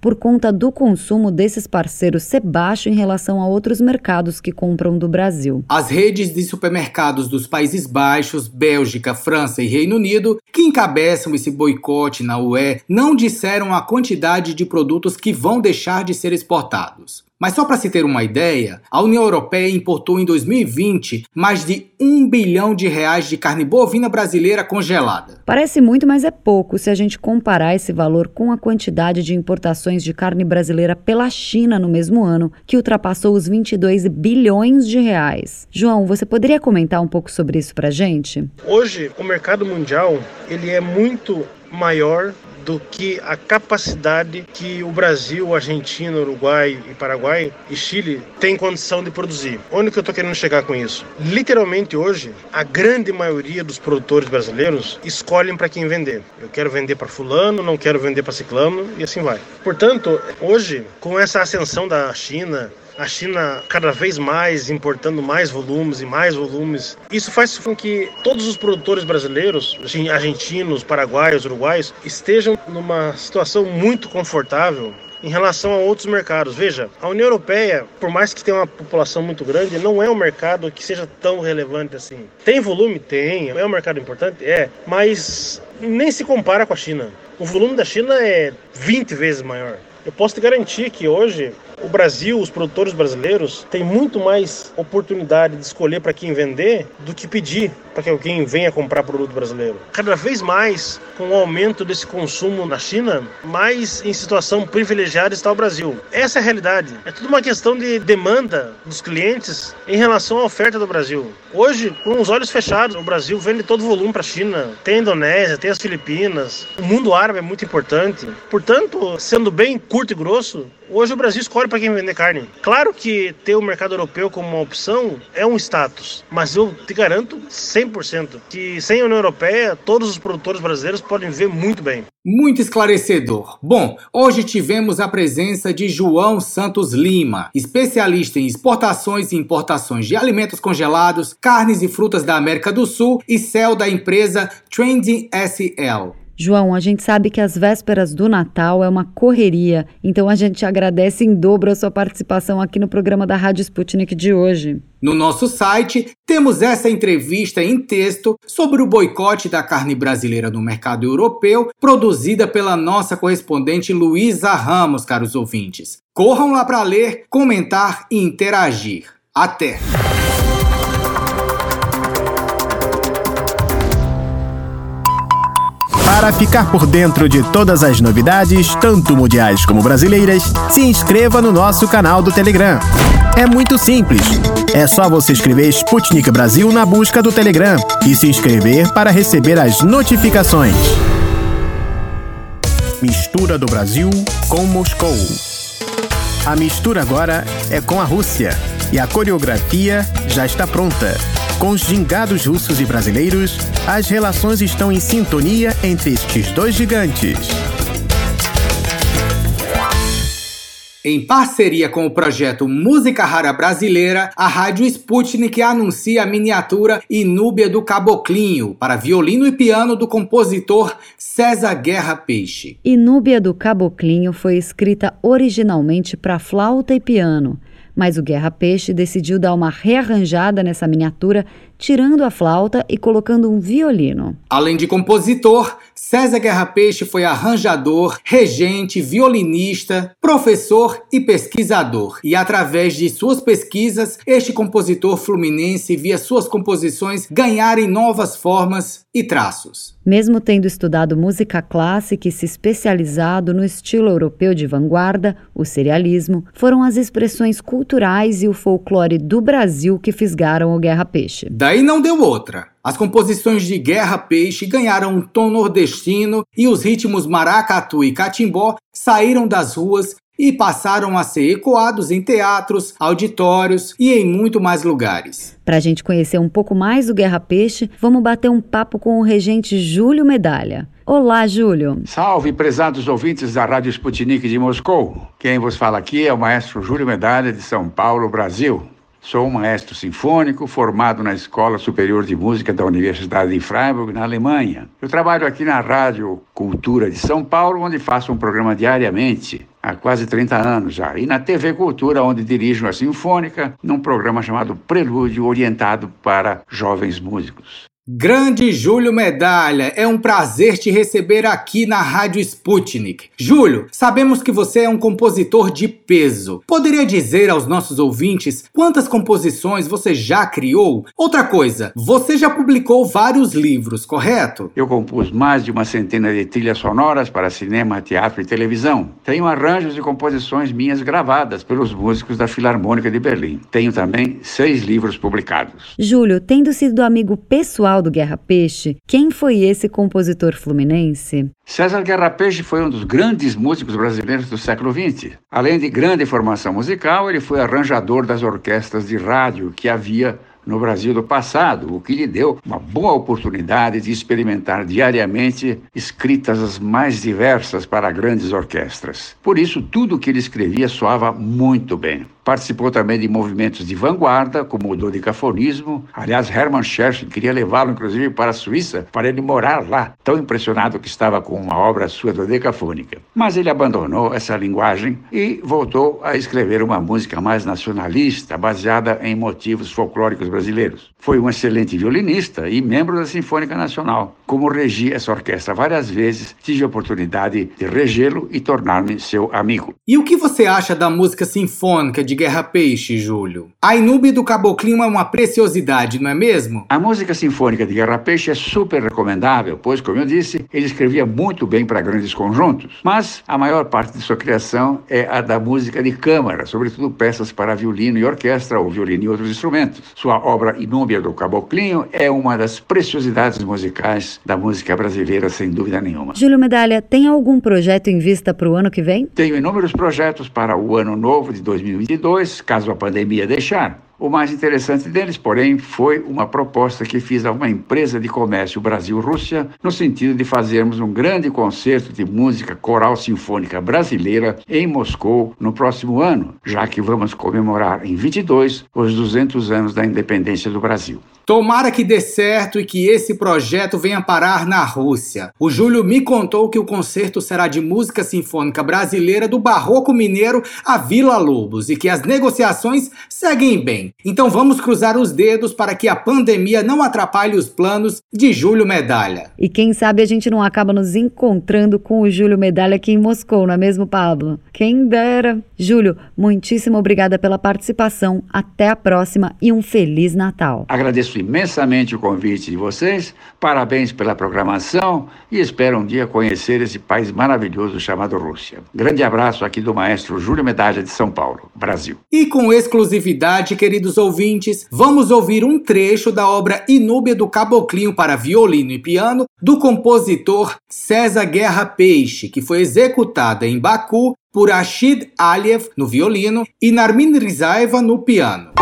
S2: por conta do consumo desses parceiros ser baixo em relação a outros mercados que compram do Brasil.
S3: As redes de supermercados dos Países Baixos, Bélgica, França e Reino Unido, que encabeçam esse boicote na UE, não disseram a quantidade de produtos que vão deixar de ser exportados. Mas só para se ter uma ideia, a União Europeia importou em 2020 mais de um bilhão de reais de carne bovina brasileira congelada.
S2: Parece muito, mas é pouco se a gente comparar esse valor com a quantidade de importações de carne brasileira pela China no mesmo ano, que ultrapassou os 22 bilhões de reais. João, você poderia comentar um pouco sobre isso para gente?
S8: Hoje, o mercado mundial ele é muito maior do que a capacidade que o Brasil, Argentina, Uruguai e Paraguai e Chile têm condição de produzir. Onde que eu estou querendo chegar com isso? Literalmente hoje, a grande maioria dos produtores brasileiros escolhem para quem vender. Eu quero vender para fulano, não quero vender para ciclano e assim vai. Portanto, hoje, com essa ascensão da China, a China cada vez mais importando mais volumes e mais volumes. Isso faz com que todos os produtores brasileiros, argentinos, paraguaios, uruguaios, estejam numa situação muito confortável em relação a outros mercados. Veja, a União Europeia, por mais que tenha uma população muito grande, não é um mercado que seja tão relevante assim. Tem volume? Tem. É um mercado importante? É. Mas nem se compara com a China. O volume da China é 20 vezes maior. Eu posso te garantir que hoje o Brasil, os produtores brasileiros, têm muito mais oportunidade de escolher para quem vender do que pedir para que alguém venha comprar produto brasileiro. Cada vez mais, com o aumento desse consumo na China, mais em situação privilegiada está o Brasil. Essa é a realidade. É tudo uma questão de demanda dos clientes em relação à oferta do Brasil. Hoje, com os olhos fechados, o Brasil vende todo o volume para a China. Tem a Indonésia, tem as Filipinas. O mundo árabe é muito importante. Portanto, sendo bem curto e grosso, Hoje o Brasil escolhe para quem vender carne. Claro que ter o mercado europeu como uma opção é um status, mas eu te garanto 100% que sem a União Europeia, todos os produtores brasileiros podem ver muito bem.
S3: Muito esclarecedor. Bom, hoje tivemos a presença de João Santos Lima, especialista em exportações e importações de alimentos congelados, carnes e frutas da América do Sul e céu da empresa Trending SL.
S2: João, a gente sabe que as vésperas do Natal é uma correria, então a gente agradece em dobro a sua participação aqui no programa da Rádio Sputnik de hoje.
S3: No nosso site, temos essa entrevista em texto sobre o boicote da carne brasileira no mercado europeu, produzida pela nossa correspondente Luísa Ramos, caros ouvintes. Corram lá para ler, comentar e interagir. Até!
S1: Para ficar por dentro de todas as novidades, tanto mundiais como brasileiras, se inscreva no nosso canal do Telegram. É muito simples. É só você escrever Sputnik Brasil na busca do Telegram e se inscrever para receber as notificações. Mistura do Brasil com Moscou. A mistura agora é com a Rússia e a coreografia já está pronta. Com os gingados russos e brasileiros, as relações estão em sintonia entre estes dois gigantes.
S3: Em parceria com o projeto Música Rara Brasileira, a Rádio Sputnik anuncia a miniatura Inúbia do Caboclinho para violino e piano do compositor César Guerra Peixe.
S2: Inúbia do Caboclinho foi escrita originalmente para flauta e piano mas o Guerra Peixe decidiu dar uma rearranjada nessa miniatura, tirando a flauta e colocando um violino.
S3: Além de compositor, César Guerra Peixe foi arranjador, regente, violinista, professor e pesquisador. E através de suas pesquisas, este compositor fluminense via suas composições ganharem novas formas e traços.
S2: Mesmo tendo estudado música clássica e se especializado no estilo europeu de vanguarda, o serialismo, foram as expressões culturais e o folclore do Brasil que fisgaram o Guerra Peixe.
S3: Daí não deu outra. As composições de Guerra Peixe ganharam um tom nordestino e os ritmos maracatu e catimbó saíram das ruas e passaram a ser ecoados em teatros, auditórios e em muito mais lugares.
S2: Para a gente conhecer um pouco mais do Guerra Peixe, vamos bater um papo com o regente Júlio Medalha. Olá, Júlio.
S9: Salve, prezados ouvintes da Rádio Sputnik de Moscou. Quem vos fala aqui é o maestro Júlio Medalha de São Paulo, Brasil. Sou um maestro sinfônico formado na Escola Superior de Música da Universidade de Freiburg, na Alemanha. Eu trabalho aqui na Rádio Cultura de São Paulo, onde faço um programa diariamente há quase 30 anos já. E na TV Cultura, onde dirijo a Sinfônica, num programa chamado Prelúdio, orientado para jovens músicos.
S3: Grande Júlio Medalha, é um prazer te receber aqui na Rádio Sputnik. Júlio, sabemos que você é um compositor de peso. Poderia dizer aos nossos ouvintes quantas composições você já criou? Outra coisa, você já publicou vários livros, correto?
S9: Eu compus mais de uma centena de trilhas sonoras para cinema, teatro e televisão. Tenho arranjos e composições minhas gravadas pelos músicos da Filarmônica de Berlim. Tenho também seis livros publicados.
S2: Júlio, tendo sido amigo pessoal do Guerra Peixe, quem foi esse compositor fluminense?
S9: César Guerra Peixe foi um dos grandes músicos brasileiros do século XX. Além de grande formação musical, ele foi arranjador das orquestras de rádio que havia no Brasil do passado, o que lhe deu uma boa oportunidade de experimentar diariamente escritas as mais diversas para grandes orquestras. Por isso, tudo que ele escrevia soava muito bem. Participou também de movimentos de vanguarda, como o dodecafonismo. Aliás, Hermann Scherchen queria levá-lo, inclusive, para a Suíça, para ele morar lá, tão impressionado que estava com uma obra sua dodecafônica. Mas ele abandonou essa linguagem e voltou a escrever uma música mais nacionalista, baseada em motivos folclóricos brasileiros. Foi um excelente violinista e membro da Sinfônica Nacional. Como regi essa orquestra várias vezes, tive a oportunidade de regê-lo e tornar-me seu amigo.
S3: E o que você acha da música sinfônica de Guerra Peixe, Júlio? A Inúbia do Caboclinho é uma preciosidade, não é mesmo?
S9: A música sinfônica de Guerra Peixe é super recomendável, pois, como eu disse, ele escrevia muito bem para grandes conjuntos. Mas a maior parte de sua criação é a da música de câmara, sobretudo peças para violino e orquestra, ou violino e outros instrumentos. Sua obra Inúbia do Caboclinho é uma das preciosidades musicais da música brasileira, sem dúvida nenhuma.
S2: Júlio Medalha, tem algum projeto em vista para o ano que vem?
S9: Tenho inúmeros projetos para o ano novo de 2022 2022, caso a pandemia deixar. O mais interessante deles, porém, foi uma proposta que fiz a uma empresa de comércio Brasil-Rússia, no sentido de fazermos um grande concerto de música coral sinfônica brasileira em Moscou no próximo ano, já que vamos comemorar em 22 os 200 anos da independência do Brasil.
S3: Tomara que dê certo e que esse projeto venha parar na Rússia. O Júlio me contou que o concerto será de música sinfônica brasileira do Barroco Mineiro a Vila Lobos e que as negociações seguem bem. Então vamos cruzar os dedos para que a pandemia não atrapalhe os planos de Júlio Medalha.
S2: E quem sabe a gente não acaba nos encontrando com o Júlio Medalha aqui em Moscou, não é mesmo, Pablo? Quem dera. Júlio, muitíssimo obrigada pela participação. Até a próxima e um Feliz Natal.
S9: Agradeço imensamente o convite de vocês, parabéns pela programação e espero um dia conhecer esse país maravilhoso chamado Rússia. Grande abraço aqui do maestro Júlio Medalha de São Paulo, Brasil.
S3: E com exclusividade, queridos ouvintes, vamos ouvir um trecho da obra Inúbia do Caboclinho para violino e piano do compositor César Guerra Peixe, que foi executada em Baku por Ashid Aliev no violino e Narmin Rizaeva no piano.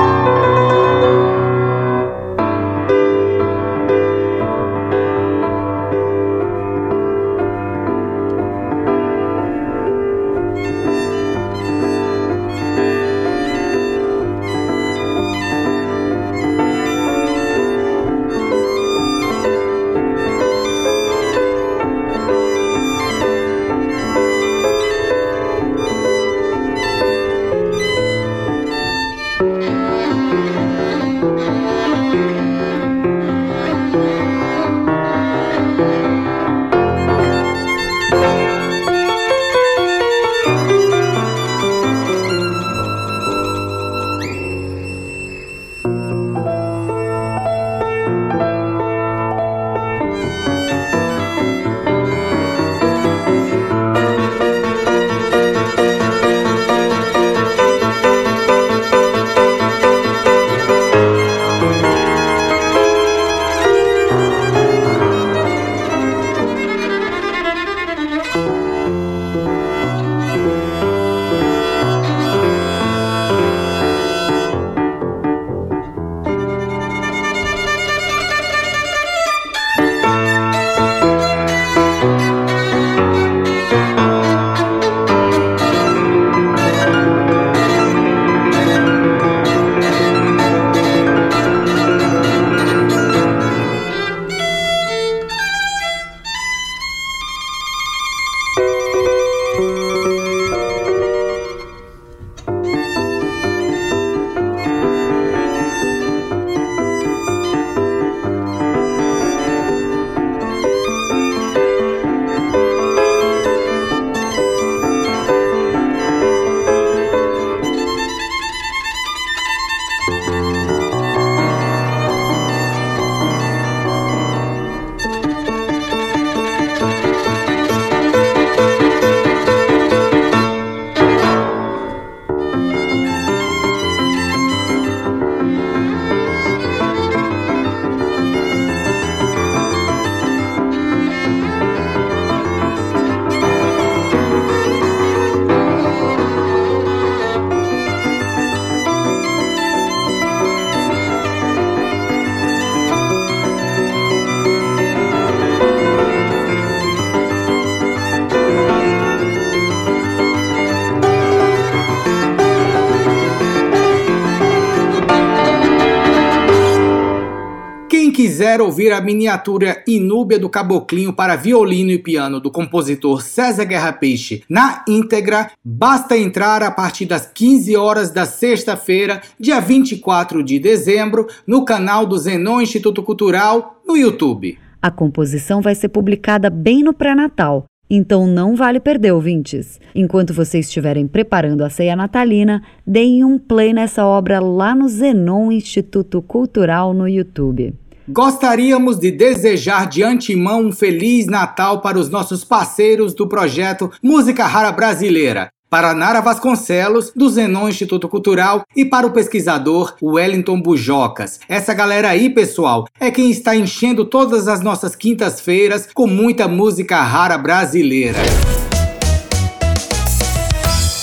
S3: Quiser ouvir a miniatura Inúbia do Caboclinho para violino e piano do compositor César Guerra Peixe na íntegra, basta entrar a partir das 15 horas da sexta-feira, dia 24 de dezembro, no canal do Zenon Instituto Cultural no YouTube.
S2: A composição vai ser publicada bem no pré-natal, então não vale perder, ouvintes. Enquanto vocês estiverem preparando a ceia natalina, deem um play nessa obra lá no Zenon Instituto Cultural no YouTube.
S3: Gostaríamos de desejar de antemão um Feliz Natal para os nossos parceiros do projeto Música Rara Brasileira. Para Nara Vasconcelos, do Zenon Instituto Cultural, e para o pesquisador Wellington Bujocas. Essa galera aí, pessoal, é quem está enchendo todas as nossas quintas-feiras com muita música rara brasileira.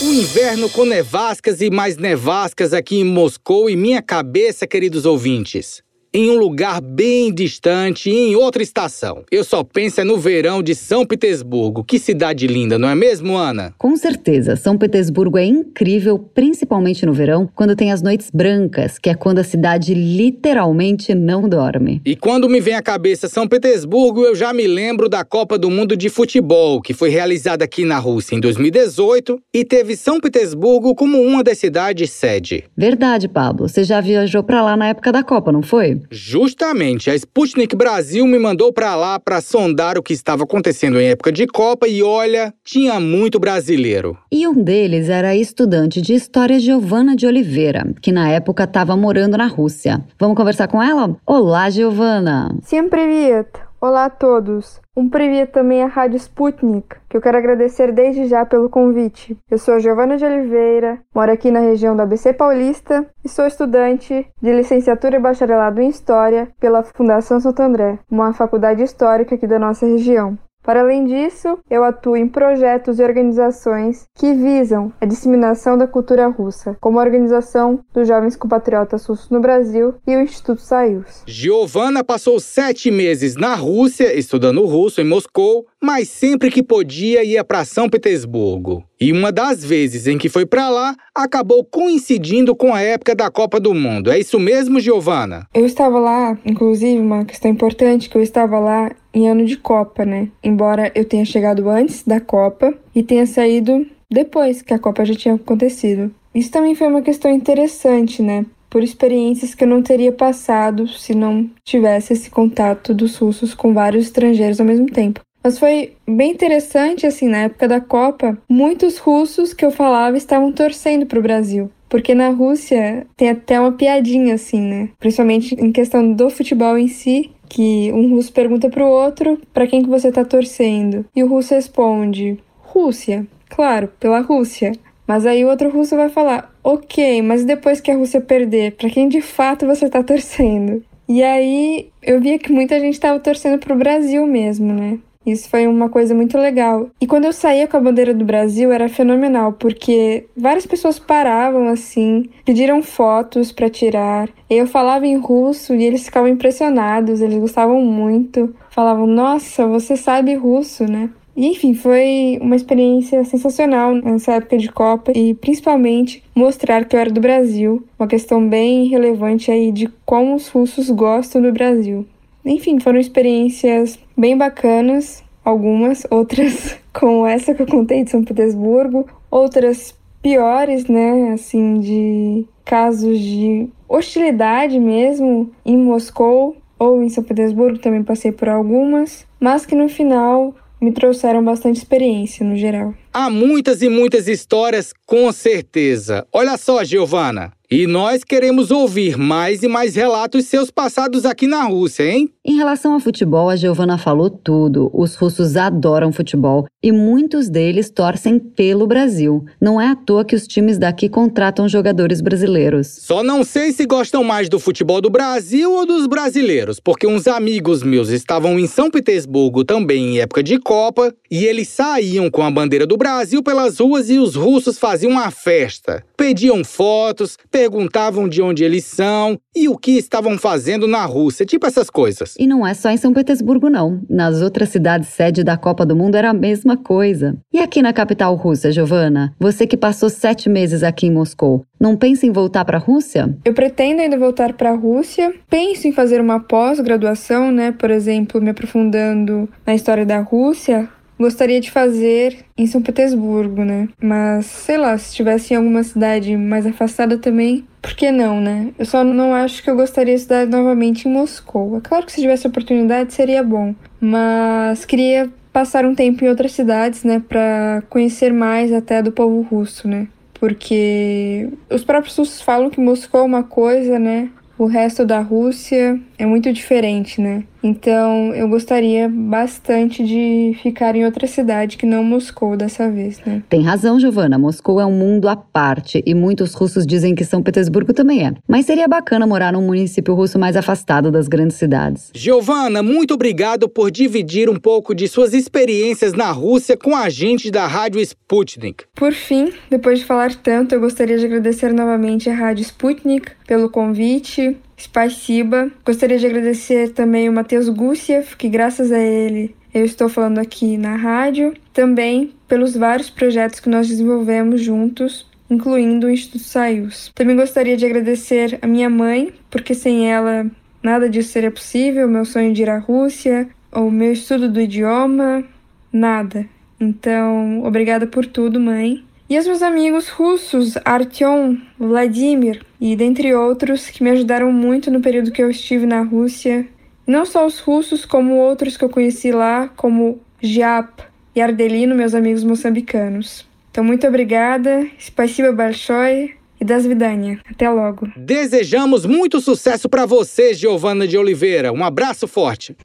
S3: O inverno com nevascas e mais nevascas aqui em Moscou e minha cabeça, queridos ouvintes em um lugar bem distante, em outra estação. Eu só penso é no verão de São Petersburgo. Que cidade linda, não é mesmo, Ana?
S2: Com certeza. São Petersburgo é incrível, principalmente no verão, quando tem as noites brancas, que é quando a cidade literalmente não dorme.
S3: E quando me vem à cabeça São Petersburgo, eu já me lembro da Copa do Mundo de Futebol, que foi realizada aqui na Rússia em 2018 e teve São Petersburgo como uma das cidades sede.
S2: Verdade, Pablo. Você já viajou para lá na época da Copa, não foi?
S3: Justamente, a Sputnik Brasil me mandou para lá para sondar o que estava acontecendo em época de Copa e olha, tinha muito brasileiro.
S2: E um deles era a estudante de história Giovana de Oliveira, que na época estava morando na Rússia. Vamos conversar com ela? Olá, Giovana.
S10: Всем привет. Olá a todos! Um privê também à Rádio Sputnik, que eu quero agradecer desde já pelo convite. Eu sou a Giovana de Oliveira, moro aqui na região da ABC Paulista e sou estudante de licenciatura e bacharelado em História pela Fundação Santo André, uma faculdade histórica aqui da nossa região. Para além disso, eu atuo em projetos e organizações que visam a disseminação da cultura russa, como a Organização dos Jovens Compatriotas Russos no Brasil e o Instituto Saius.
S3: Giovana passou sete meses na Rússia, estudando russo em Moscou, mas sempre que podia ia para São Petersburgo. E uma das vezes em que foi para lá acabou coincidindo com a época da Copa do Mundo. É isso mesmo, Giovana?
S10: Eu estava lá, inclusive, uma questão importante que eu estava lá em ano de Copa, né? Embora eu tenha chegado antes da Copa e tenha saído depois que a Copa já tinha acontecido. Isso também foi uma questão interessante, né? Por experiências que eu não teria passado se não tivesse esse contato dos russos com vários estrangeiros ao mesmo tempo. Mas foi bem interessante, assim, na época da Copa, muitos russos que eu falava estavam torcendo para o Brasil. Porque na Rússia tem até uma piadinha, assim, né? Principalmente em questão do futebol em si, que um russo pergunta para o outro para quem que você está torcendo. E o russo responde: Rússia. Claro, pela Rússia. Mas aí o outro russo vai falar: Ok, mas depois que a Rússia perder, para quem de fato você está torcendo? E aí eu via que muita gente estava torcendo para o Brasil mesmo, né? Isso foi uma coisa muito legal. E quando eu saía com a bandeira do Brasil era fenomenal, porque várias pessoas paravam assim, pediram fotos para tirar. Eu falava em russo e eles ficavam impressionados, eles gostavam muito. Falavam: "Nossa, você sabe russo, né?" Enfim, foi uma experiência sensacional nessa época de Copa e principalmente mostrar que eu era do Brasil, uma questão bem relevante aí de como os russos gostam do Brasil. Enfim, foram experiências bem bacanas, algumas, outras como essa que eu contei de São Petersburgo, outras piores, né, assim, de casos de hostilidade mesmo em Moscou ou em São Petersburgo, também passei por algumas, mas que no final me trouxeram bastante experiência no geral.
S3: Há muitas e muitas histórias, com certeza. Olha só, Giovana. E nós queremos ouvir mais e mais relatos seus passados aqui na Rússia, hein?
S2: Em relação ao futebol, a Giovana falou tudo. Os russos adoram futebol e muitos deles torcem pelo Brasil. Não é à toa que os times daqui contratam jogadores brasileiros.
S3: Só não sei se gostam mais do futebol do Brasil ou dos brasileiros, porque uns amigos meus estavam em São Petersburgo também em época de Copa e eles saíam com a bandeira do Brasil pelas ruas e os russos faziam uma festa. Pediam fotos, perguntavam de onde eles são e o que estavam fazendo na Rússia, tipo essas coisas.
S2: E não é só em São Petersburgo, não. Nas outras cidades sede da Copa do Mundo era a mesma coisa. E aqui na capital russa, Giovana? Você que passou sete meses aqui em Moscou, não pensa em voltar para a Rússia?
S10: Eu pretendo ainda voltar para a Rússia. Penso em fazer uma pós-graduação, né? Por exemplo, me aprofundando na história da Rússia, Gostaria de fazer em São Petersburgo, né? Mas, sei lá, se estivesse em alguma cidade mais afastada também, por que não, né? Eu só não acho que eu gostaria de estudar novamente em Moscou. É claro que se tivesse oportunidade seria bom, mas queria passar um tempo em outras cidades, né, para conhecer mais até do povo russo, né? Porque os próprios russos falam que Moscou é uma coisa, né? O resto da Rússia é muito diferente, né? Então eu gostaria bastante de ficar em outra cidade que não Moscou dessa vez, né?
S2: Tem razão, Giovana. Moscou é um mundo à parte e muitos russos dizem que São Petersburgo também é. Mas seria bacana morar num município russo mais afastado das grandes cidades.
S3: Giovana, muito obrigado por dividir um pouco de suas experiências na Rússia com a gente da Rádio Sputnik.
S10: Por fim, depois de falar tanto, eu gostaria de agradecer novamente a Rádio Sputnik pelo convite Spasiba. Gostaria de agradecer também o Matheus Gussiev, que graças a ele eu estou falando aqui na rádio. Também pelos vários projetos que nós desenvolvemos juntos, incluindo o Instituto Saius. Também gostaria de agradecer a minha mãe, porque sem ela nada disso seria possível, meu sonho de ir à Rússia, o meu estudo do idioma, nada. Então, obrigada por tudo, mãe. E os meus amigos russos, Artyom, Vladimir e dentre outros, que me ajudaram muito no período que eu estive na Rússia. E não só os russos, como outros que eu conheci lá, como Jap e Ardelino, meus amigos moçambicanos. Então, muito obrigada, spasiba большое e das vidania. Até logo.
S3: Desejamos muito sucesso para você, Giovana de Oliveira. Um abraço forte.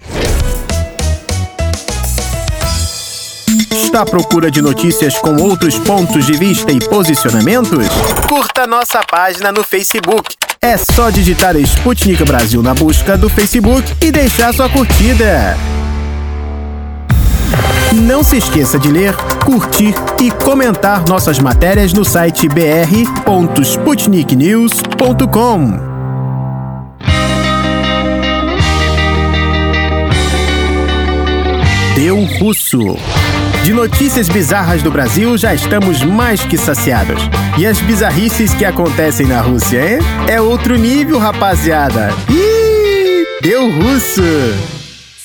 S1: Está à procura de notícias com outros pontos de vista e posicionamentos? Curta nossa página no Facebook. É só digitar Sputnik Brasil na busca do Facebook e deixar sua curtida. Não se esqueça de ler, curtir e comentar nossas matérias no site br.sputniknews.com. Deu Russo. De notícias bizarras do Brasil já estamos mais que saciados. E as bizarrices que acontecem na Rússia, hein? É outro nível, rapaziada. Ih, deu russo!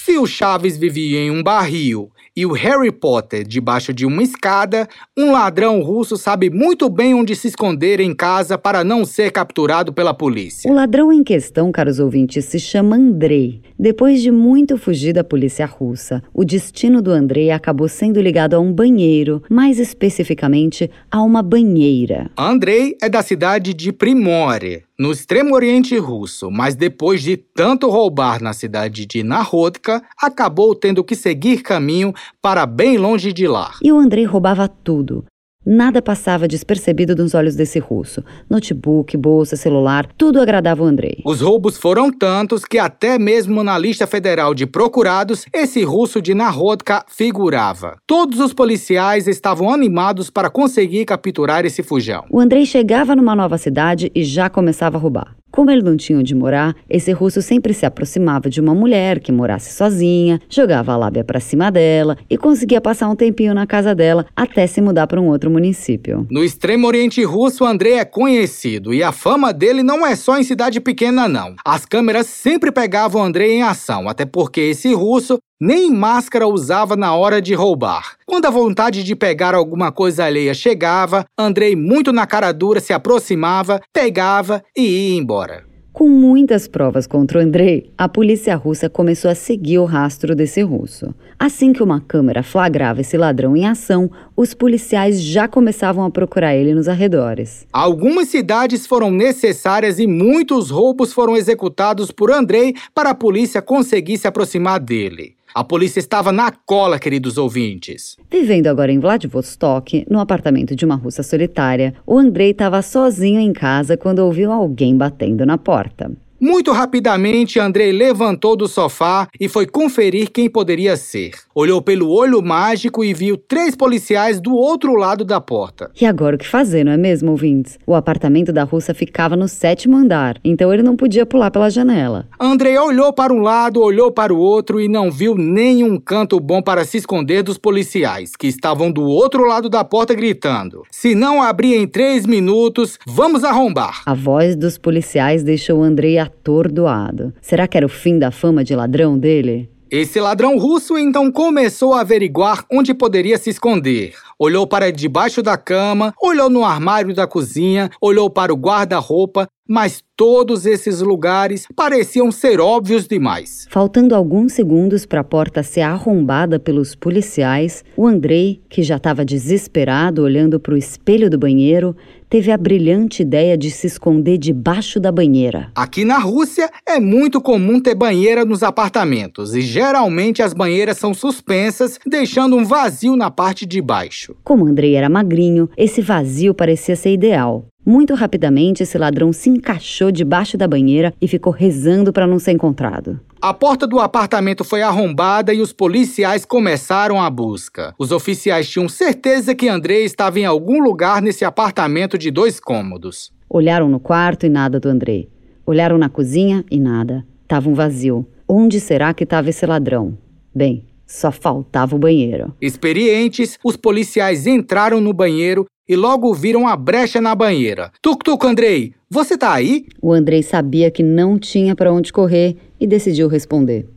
S3: Se o Chaves vivia em um barril e o Harry Potter debaixo de uma escada, um ladrão russo sabe muito bem onde se esconder em casa para não ser capturado pela polícia.
S2: O ladrão em questão, caros ouvintes, se chama Andrei. Depois de muito fugir da polícia russa, o destino do Andrei acabou sendo ligado a um banheiro, mais especificamente a uma banheira.
S3: Andrei é da cidade de Primore, no extremo oriente russo, mas depois de tanto roubar na cidade de Narodka, acabou tendo que seguir caminho para bem longe de lá.
S2: E o Andrei roubava tudo. Nada passava despercebido nos olhos desse russo. Notebook, bolsa, celular, tudo agradava o Andrei.
S3: Os roubos foram tantos que até mesmo na lista federal de procurados, esse russo de Narodka figurava. Todos os policiais estavam animados para conseguir capturar esse fujão.
S2: O Andrei chegava numa nova cidade e já começava a roubar. Como ele não tinha onde morar, esse russo sempre se aproximava de uma mulher que morasse sozinha, jogava a lábia para cima dela e conseguia passar um tempinho na casa dela até se mudar para um outro município.
S3: No extremo oriente russo, André é conhecido e a fama dele não é só em cidade pequena, não. As câmeras sempre pegavam André em ação, até porque esse russo nem máscara usava na hora de roubar. Quando a vontade de pegar alguma coisa alheia chegava, Andrei, muito na cara dura, se aproximava, pegava e ia embora.
S2: Com muitas provas contra o Andrei, a polícia russa começou a seguir o rastro desse russo. Assim que uma câmera flagrava esse ladrão em ação, os policiais já começavam a procurar ele nos arredores.
S3: Algumas cidades foram necessárias e muitos roubos foram executados por Andrei para a polícia conseguir se aproximar dele. A polícia estava na cola, queridos ouvintes.
S2: Vivendo agora em Vladivostok, no apartamento de uma russa solitária, o Andrei estava sozinho em casa quando ouviu alguém batendo na porta.
S3: Muito rapidamente, Andrei levantou do sofá e foi conferir quem poderia ser. Olhou pelo olho mágico e viu três policiais do outro lado da porta.
S2: E agora o que fazer, não é mesmo, ouvintes? O apartamento da russa ficava no sétimo andar, então ele não podia pular pela janela.
S3: Andrei olhou para um lado, olhou para o outro e não viu nenhum canto bom para se esconder dos policiais, que estavam do outro lado da porta gritando: Se não abrir em três minutos, vamos arrombar.
S2: A voz dos policiais deixou Andrei atordoado. Será que era o fim da fama de ladrão dele?
S3: Esse ladrão russo então começou a averiguar onde poderia se esconder. Olhou para debaixo da cama, olhou no armário da cozinha, olhou para o guarda-roupa, mas todos esses lugares pareciam ser óbvios demais.
S2: Faltando alguns segundos para a porta ser arrombada pelos policiais, o Andrei, que já estava desesperado olhando para o espelho do banheiro, teve a brilhante ideia de se esconder debaixo da banheira.
S3: Aqui na Rússia é muito comum ter banheira nos apartamentos e geralmente as banheiras são suspensas, deixando um vazio na parte de baixo.
S2: Como Andrei era magrinho, esse vazio parecia ser ideal. Muito rapidamente, esse ladrão se encaixou debaixo da banheira e ficou rezando para não ser encontrado.
S3: A porta do apartamento foi arrombada e os policiais começaram a busca. Os oficiais tinham certeza que Andrei estava em algum lugar nesse apartamento de dois cômodos.
S2: Olharam no quarto e nada do Andrei. Olharam na cozinha e nada. Tava um vazio. Onde será que estava esse ladrão? Bem, só faltava o banheiro.
S3: Experientes, os policiais entraram no banheiro e logo viram a brecha na banheira. Tuk-tuk, Andrei, você tá aí?
S2: O Andrei sabia que não tinha para onde correr e decidiu responder: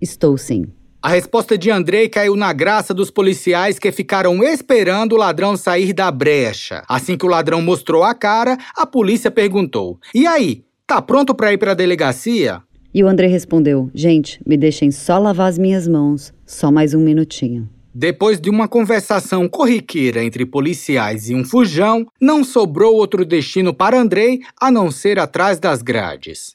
S2: Estou sim.
S3: A resposta de Andrei caiu na graça dos policiais que ficaram esperando o ladrão sair da brecha. Assim que o ladrão mostrou a cara, a polícia perguntou: E aí, tá pronto para ir para a delegacia?
S2: E o Andrei respondeu: Gente, me deixem só lavar as minhas mãos, só mais um minutinho.
S3: Depois de uma conversação corriqueira entre policiais e um fujão, não sobrou outro destino para Andrei a não ser atrás das grades.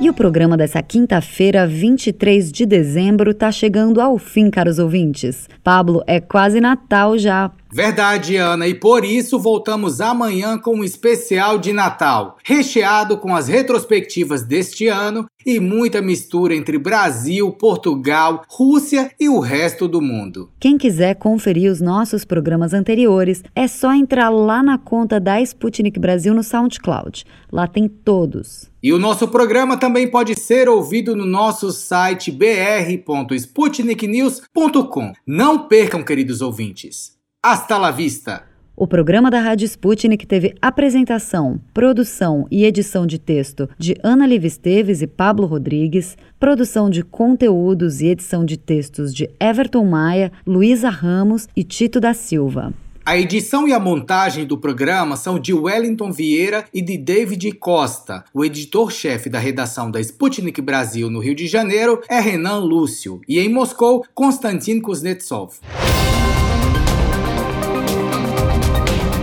S2: E o programa dessa quinta-feira, 23 de dezembro, tá chegando ao fim, caros ouvintes. Pablo, é quase Natal já.
S3: Verdade, Ana, e por isso voltamos amanhã com um especial de Natal, recheado com as retrospectivas deste ano e muita mistura entre Brasil, Portugal, Rússia e o resto do mundo.
S2: Quem quiser conferir os nossos programas anteriores, é só entrar lá na conta da Sputnik Brasil no SoundCloud. Lá tem todos.
S3: E o nosso programa também pode ser ouvido no nosso site br.sputniknews.com. Não percam, queridos ouvintes. Hasta la vista!
S2: O programa da Rádio Sputnik teve apresentação, produção e edição de texto de Ana Liv Esteves e Pablo Rodrigues, produção de conteúdos e edição de textos de Everton Maia, Luísa Ramos e Tito da Silva.
S3: A edição e a montagem do programa são de Wellington Vieira e de David Costa. O editor-chefe da redação da Sputnik Brasil no Rio de Janeiro é Renan Lúcio e em Moscou, Konstantin Kuznetsov.